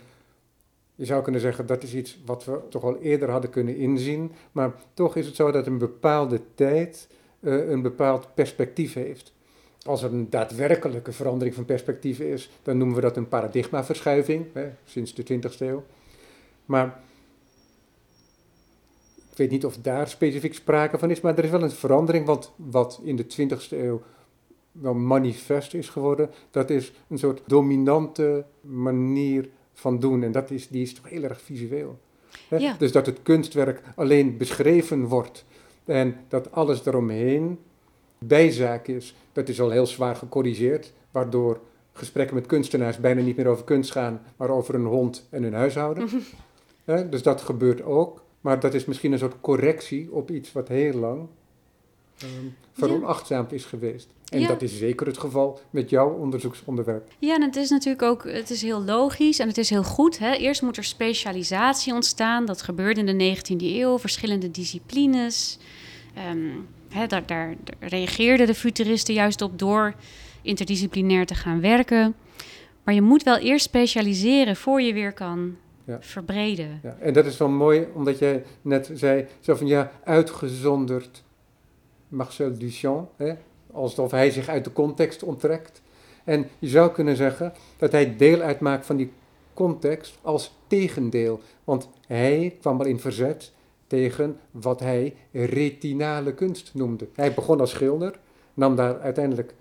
je zou kunnen zeggen dat is iets wat we toch al eerder hadden kunnen inzien, maar toch is het zo dat een bepaalde tijd uh, een bepaald perspectief heeft. Als er een daadwerkelijke verandering van perspectief is, dan noemen we dat een paradigmaverschuiving, hè, sinds de 20e eeuw. Maar ik weet niet of daar specifiek sprake van is, maar er is wel een verandering, want wat in de 20e eeuw wel manifest is geworden, dat is een soort dominante manier van doen. En dat is, die is toch heel erg visueel. Ja. Dus dat het kunstwerk alleen beschreven wordt en dat alles eromheen bijzaak is, dat is al heel zwaar gecorrigeerd, waardoor gesprekken met kunstenaars bijna niet meer over kunst gaan, maar over een hond en een huishouden. dus dat gebeurt ook, maar dat is misschien een soort correctie op iets wat heel lang um, veronachtzaamd is geweest. En dat is zeker het geval met jouw onderzoeksonderwerp. Ja, en het is natuurlijk ook het is heel logisch en het is heel goed. Hè? Eerst moet er specialisatie ontstaan. Dat gebeurde in de 19e eeuw, verschillende disciplines. Um, hè, daar, daar, reageerden de futuristen juist op door interdisciplinair te gaan werken. Maar je moet wel eerst specialiseren voor je weer kan ja. verbreden. Ja, en dat is wel mooi, omdat jij net zei, zo van ja, uitgezonderd Marcel Duchamp, hè, alsof hij zich uit de context onttrekt. En je zou kunnen zeggen dat hij deel uitmaakt van die context als tegendeel, want hij kwam al in verzet tegen wat hij retinale kunst noemde. Hij begon als schilder, nam daar uiteindelijk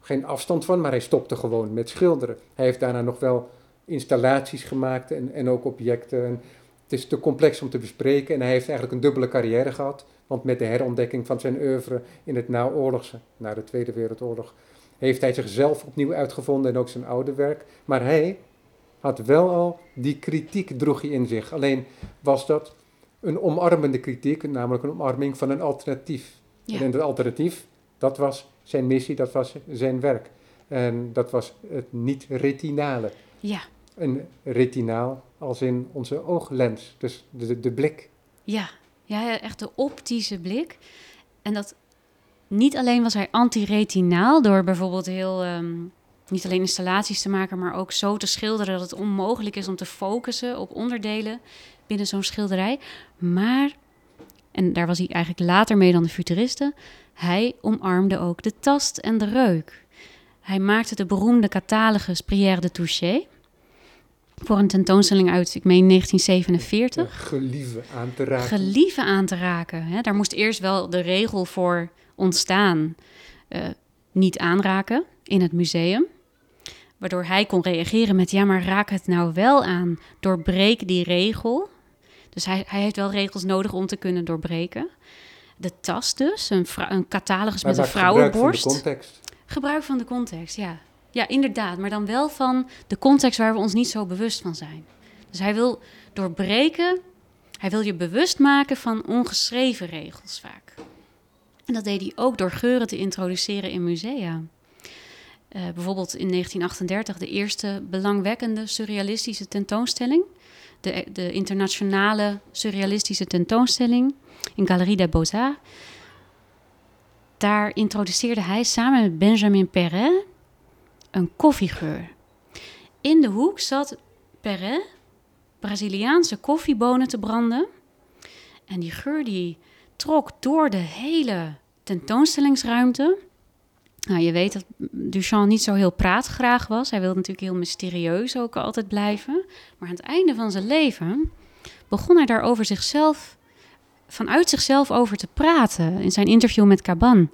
geen afstand van, maar hij stopte gewoon met schilderen. Hij heeft daarna nog wel installaties gemaakt en, en ook objecten. het is te complex om te bespreken en hij heeft eigenlijk een dubbele carrière gehad. Want met de herontdekking van zijn oeuvre in het naoorlogse, na de Tweede Wereldoorlog, heeft hij zichzelf opnieuw uitgevonden en ook zijn oude werk. Maar hij had wel al die kritiek droeg hij in zich. Alleen was dat een omarmende kritiek, namelijk een omarming van een alternatief. En dat alternatief, dat was zijn missie, dat was zijn werk. En dat was het niet-retinale. Ja. Een retinaal als in onze ooglens, dus de, de blik. Ja, ja, echt de optische blik. En dat niet alleen was hij anti-retinaal door bijvoorbeeld heel... Ehm, niet alleen installaties te maken, maar ook zo te schilderen dat het onmogelijk is om te focussen op onderdelen binnen zo'n schilderij. Maar, en daar was hij eigenlijk later mee dan de futuristen, hij omarmde ook de tast en de reuk. Hij maakte de beroemde catalogus Prière de Toucher voor een tentoonstelling uit, ik meen 1947. Gelieve aan te raken. Gelieve aan te raken. Hè. Daar moest eerst wel de regel voor ontstaan. Uh, niet aanraken in het museum. Waardoor hij kon reageren met: ja, maar raak het nou wel aan. Doorbreek die regel. Dus hij, hij heeft wel regels nodig om te kunnen doorbreken. De tas dus, een, een catalogus met een vrouwenborst. Gebruik van de context. Gebruik van de context, ja. Ja, inderdaad. Maar dan wel van de context waar we ons niet zo bewust van zijn. Dus hij wil doorbreken, hij wil je bewust maken van ongeschreven regels vaak. En dat deed hij ook door geuren te introduceren in musea. Uh, bijvoorbeeld in 1938 de eerste belangwekkende surrealistische tentoonstelling. De, de internationale surrealistische tentoonstelling in Galerie des Beaux-Arts. Daar introduceerde hij samen met Benjamin Perret een koffiegeur. In de hoek zat Perret Braziliaanse koffiebonen te branden. En die geur die trok door de hele tentoonstellingsruimte. Nou, je weet dat Duchamp niet zo heel praatgraag was. Hij wilde natuurlijk heel mysterieus ook altijd blijven. Maar aan het einde van zijn leven begon hij daar over zichzelf, vanuit zichzelf over te praten in zijn interview met Caban.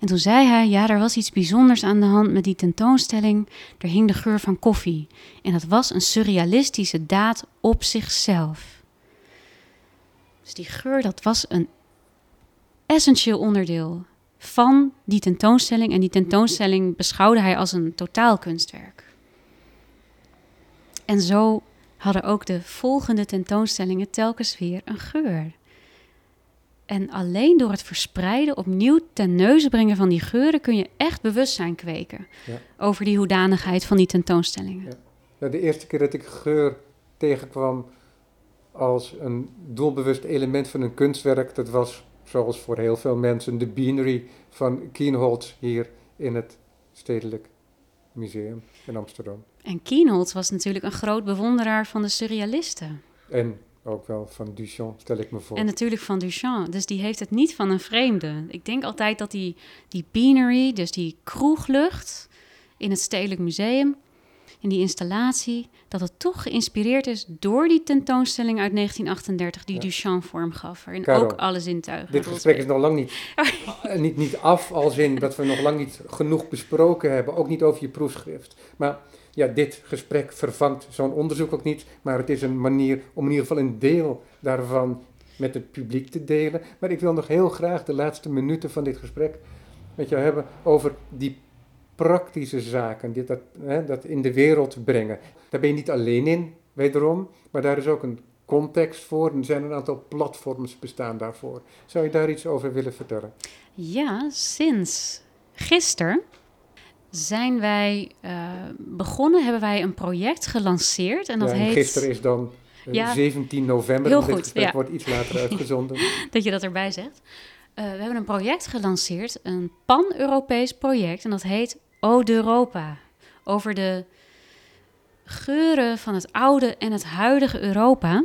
En toen zei hij, ja, er was iets bijzonders aan de hand met die tentoonstelling. Er hing de geur van koffie. En dat was een surrealistische daad op zichzelf. Dus die geur, dat was een essentieel onderdeel van die tentoonstelling. En die tentoonstelling beschouwde hij als een totaalkunstwerk. En zo hadden ook de volgende tentoonstellingen telkens weer een geur. En alleen door het verspreiden, opnieuw ten neuze brengen van die geuren, kun je echt bewustzijn kweken Ja. over die hoedanigheid van die tentoonstellingen. Ja. Nou, de eerste keer dat ik geur tegenkwam als een doelbewust element van een kunstwerk, dat was zoals voor heel veel mensen de beanery van Kienholz hier in het Stedelijk Museum in Amsterdam. En Kienholz was natuurlijk een groot bewonderaar van de surrealisten. En ook wel van Duchamp, stel ik me voor. En natuurlijk van Duchamp. Dus die heeft het niet van een vreemde. Ik denk altijd dat die, die beanery, dus die kroeglucht in het Stedelijk Museum, in die installatie, dat het toch geïnspireerd is door die tentoonstelling uit 1938 die Ja. Duchamp vorm gaf. Waarin ook alle zintuigen. Dit gesprek is nog lang niet, eh, niet, niet af, als in dat we nog lang niet genoeg besproken hebben, ook niet over je proefschrift. Maar ja, dit gesprek vervangt zo'n onderzoek ook niet, maar het is een manier om in ieder geval een deel daarvan met het publiek te delen. Maar ik wil nog heel graag de laatste minuten van dit gesprek met jou hebben over die praktische zaken, dit, dat, hè, dat in de wereld brengen. Daar ben je niet alleen in, wederom, maar daar is ook een context voor en er zijn een aantal platforms bestaan daarvoor. Zou je daar iets over willen vertellen? Ja, sinds gisteren zijn wij eh, begonnen, hebben wij een project gelanceerd. En dat Ja, heet. Gisteren is dan eh, Ja. 17 november, Heel dit goed, gesprek ja. wordt iets later uitgezonden. dat je dat erbij zegt. Eh, we hebben een project gelanceerd, een pan-Europees project, en dat heet Ode Europa. Over de geuren van het oude en het huidige Europa.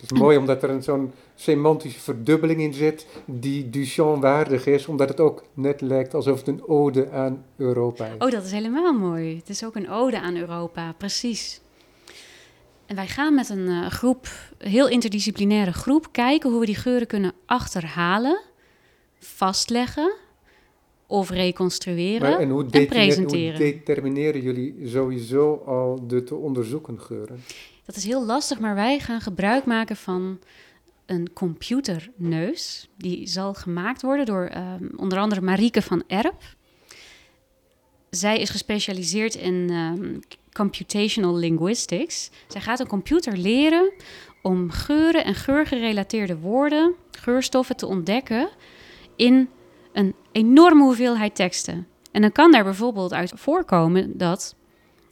Het is mooi omdat er een zo'n semantische verdubbeling in zit die Duchamp waardig is, omdat het ook net lijkt alsof het een ode aan Europa is. Oh, dat is helemaal mooi. Het is ook een ode aan Europa, precies. En wij gaan met een eh, groep, een heel interdisciplinaire groep, kijken hoe we die geuren kunnen achterhalen, vastleggen of reconstrueren Maar en hoe, en presenteren. hoe determineren jullie sowieso al de te onderzoeken geuren? Dat is heel lastig, maar wij gaan gebruik maken van een computerneus. Die zal gemaakt worden door ehm, onder andere Marieke van Erp. Zij is gespecialiseerd in ehm, computational linguistics. Zij gaat een computer leren om geuren en geurgerelateerde woorden, geurstoffen te ontdekken in een enorme hoeveelheid teksten. En dan kan daar bijvoorbeeld uit voorkomen dat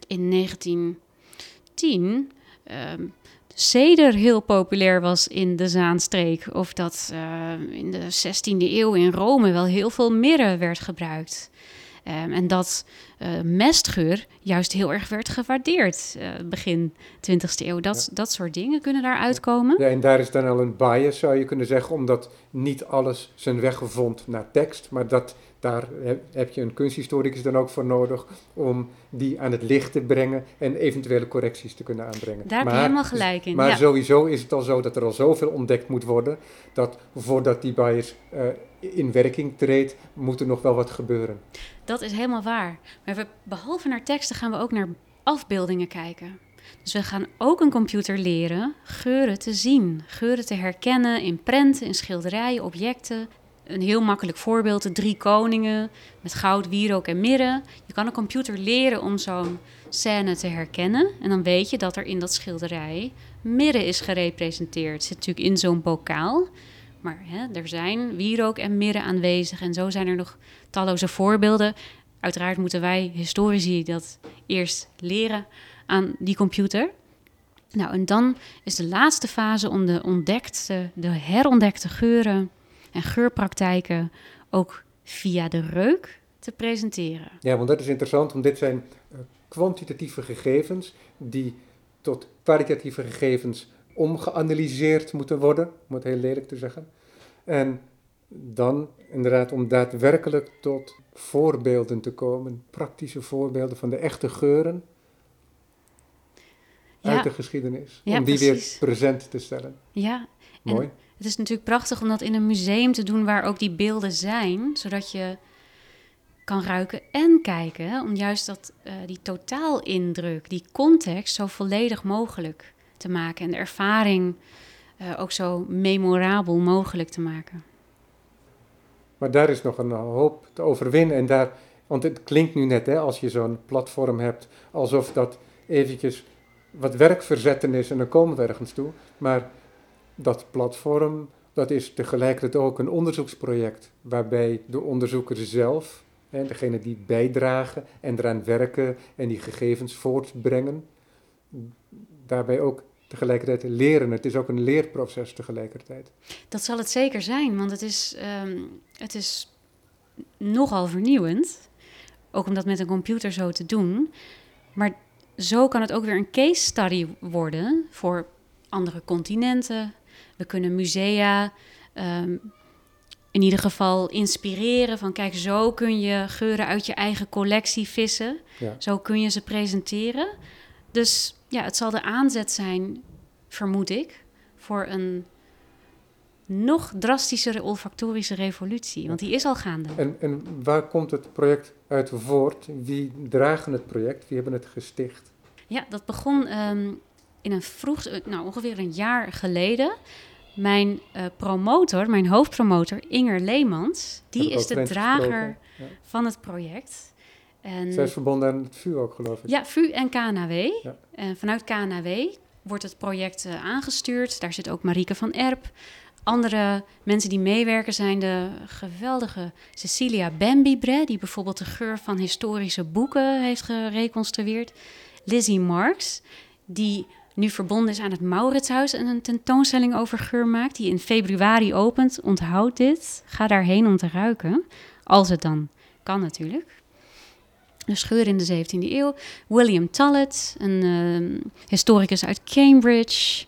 in 1910 ehm ceder heel populair was in de Zaanstreek. Of dat eh, in de 16e eeuw in Rome wel heel veel mirre werd gebruikt. Ehm, en dat eh, mestgeur juist heel erg werd gewaardeerd eh, begin 20e eeuw. Dat, dat soort dingen kunnen daar uitkomen. Ja, en daar is dan al een bias, zou je kunnen zeggen, omdat niet alles zijn weg vond naar tekst, maar dat, daar heb, je een kunsthistoricus dan ook voor nodig om die aan het licht te brengen en eventuele correcties te kunnen aanbrengen. Daar heb je Maar- helemaal gelijk in. Maar ja. sowieso is het al zo dat er al zoveel ontdekt moet worden, dat voordat die bias eh, in werking treedt, moet er nog wel wat gebeuren. Dat is helemaal waar. Maar we, behalve naar teksten gaan we ook naar afbeeldingen kijken. Dus we gaan ook een computer leren geuren te zien, geuren te herkennen in prenten, in schilderijen, objecten. Een heel makkelijk voorbeeld, de drie koningen met goud, wierook en mirre. Je kan een computer leren om zo'n scène te herkennen. En dan weet je dat er in dat schilderij mirre is gerepresenteerd. Het zit natuurlijk in zo'n bokaal. Maar hè, er zijn wierook en mirre aanwezig. En zo zijn er nog talloze voorbeelden. Uiteraard moeten wij historici dat eerst leren aan die computer. Nou, en dan is de laatste fase om de ontdekte, de herontdekte geuren en geurpraktijken ook via de reuk te presenteren. Ja, want dat is interessant, want dit zijn eh, kwantitatieve gegevens die tot kwalitatieve gegevens omgeanalyseerd moeten worden, om het heel lelijk te zeggen. En dan inderdaad om daadwerkelijk tot voorbeelden te komen, praktische voorbeelden van de echte geuren Ja. uit de geschiedenis. Ja, om die precies. weer present te stellen. Ja, En- Mooi. Het is natuurlijk prachtig om dat in een museum te doen waar ook die beelden zijn, zodat je kan ruiken en kijken. Om juist dat, eh, die totaalindruk, die context zo volledig mogelijk te maken. En de ervaring eh, ook zo memorabel mogelijk te maken. Maar daar is nog een hoop te overwinnen. En daar, want het klinkt nu net, hè, als je zo'n platform hebt, alsof dat eventjes wat werk verzetten is en dan komen we ergens toe. Maar dat platform, dat is tegelijkertijd ook een onderzoeksproject waarbij de onderzoekers zelf, hè, degene die bijdragen en eraan werken en die gegevens voortbrengen, daarbij ook tegelijkertijd leren. Het is ook een leerproces tegelijkertijd. Dat zal het zeker zijn, want het is, ehm, het is nogal vernieuwend. Ook om dat met een computer zo te doen. Maar zo kan het ook weer een case study worden voor andere continenten. We kunnen musea ehm, in ieder geval inspireren van kijk, zo kun je geuren uit je eigen collectie vissen. Ja. Zo kun je ze presenteren. Dus ja, het zal de aanzet zijn, vermoed ik, voor een nog drastischere olfactorische revolutie. Want die is al gaande. En, en waar komt het project uit voort? Wie dragen het project? Wie hebben het gesticht? Ja, dat begon ehm, in een vroeg, nou ongeveer een jaar geleden. Mijn eh, promotor, mijn hoofdpromotor Inger Leemans, die is de drager. Ja. van het project. En Zij is verbonden aan het VU ook, geloof ik. Ja, VU en KNW. Ja. En vanuit KNW wordt het project eh, aangestuurd. Daar zit ook Marieke van Erp. Andere mensen die meewerken zijn de geweldige Cecilia Bambibre, die bijvoorbeeld de geur van historische boeken heeft gereconstrueerd. Lizzie Marks, die nu verbonden is aan het Mauritshuis en een tentoonstelling over geur maakt, die in februari opent. Onthoud dit. Ga daarheen om te ruiken. Als het dan kan natuurlijk. De scheur in de 17e eeuw. William Tullet, een ehm, historicus uit Cambridge.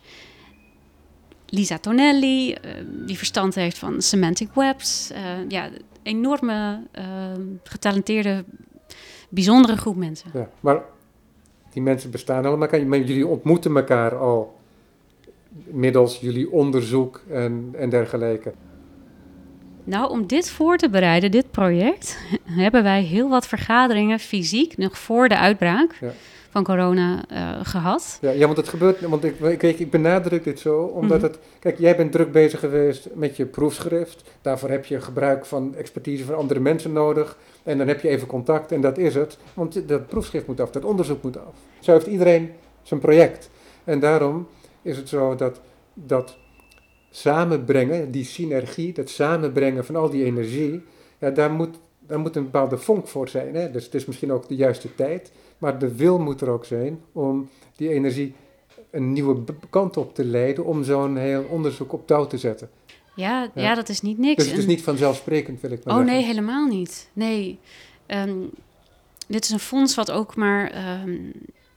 Lisa Tonelli, eh, die verstand heeft van semantic webs. Eh, ja, enorme, ehm, getalenteerde, bijzondere groep mensen. Ja, maar die mensen bestaan allemaal. Maar jullie ontmoeten elkaar al middels jullie onderzoek en, en dergelijke. Nou, om dit voor te bereiden, dit project, hebben wij heel wat vergaderingen fysiek nog voor de uitbraak Ja. van corona eh, gehad. Ja, ja, want het gebeurt, want ik, ik, ik benadruk dit zo, omdat Mhm. het, kijk, jij bent druk bezig geweest met je proefschrift. Daarvoor heb je gebruik van expertise van andere mensen nodig. En dan heb je even contact en dat is het. Want dat proefschrift moet af, dat onderzoek moet af. Zo heeft iedereen zijn project. En daarom is het zo dat dat samenbrengen, die synergie, dat samenbrengen van al die energie, ja, daar moet, daar moet een bepaalde vonk voor zijn. Hè? Dus het is misschien ook de juiste tijd, maar de wil moet er ook zijn om die energie een nieuwe kant op te leiden, om zo'n heel onderzoek op touw te zetten. Ja, ja. Ja. dat is niet niks. Dus het is niet vanzelfsprekend, wil ik maar Oh zeggen. nee, helemaal niet. Nee. Ehm, dit is een fonds wat ook maar ehm,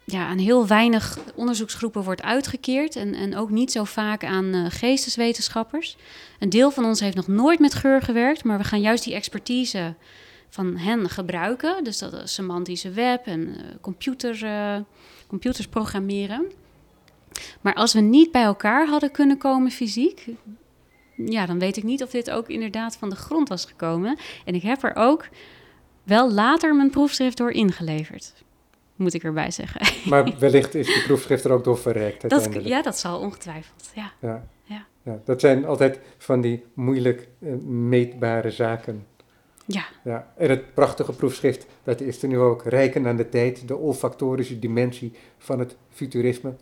ja, aan heel weinig onderzoeksgroepen wordt uitgekeerd. En, en ook niet zo vaak aan eh, geesteswetenschappers. Een deel van ons heeft nog nooit met geur gewerkt, maar we gaan juist die expertise van hen gebruiken. Dus dat is semantische web en eh, computer, eh, computers programmeren. Maar als we niet bij elkaar hadden kunnen komen fysiek, ja, dan weet ik niet of dit ook inderdaad van de grond was gekomen. En ik heb er ook wel later mijn proefschrift door ingeleverd. Moet ik erbij zeggen. Maar wellicht is die proefschrift er ook door verrijkt Dat, ja, dat zal ongetwijfeld. Ja. Ja. Ja. Ja, dat zijn altijd van die moeilijk eh, meetbare zaken. ja, Ja. En het prachtige proefschrift, dat is er nu ook. Rijken aan de tijd, de olfactorische dimensie van het futurisme.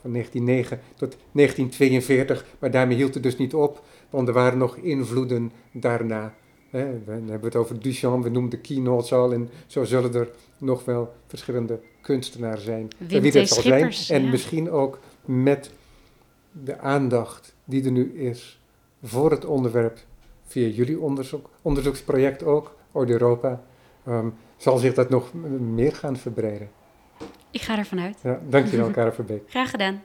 Van 1909 tot 1942. Maar daarmee hield het dus niet op, want er waren nog invloeden daarna. Hè, we- hebben het over Duchamp, we noemen de keynotes al. En zo zullen er nog wel verschillende kunstenaars zijn. Wim wie dat zal zijn. En ja. misschien ook met de aandacht die er nu is voor het onderwerp via jullie onderzoek, onderzoeksproject ook, Orde Europa, ehm, zal zich dat nog meer gaan verbreiden. ik ga ervan uit. Ja, dankjewel, Karen Verbeek. Graag gedaan.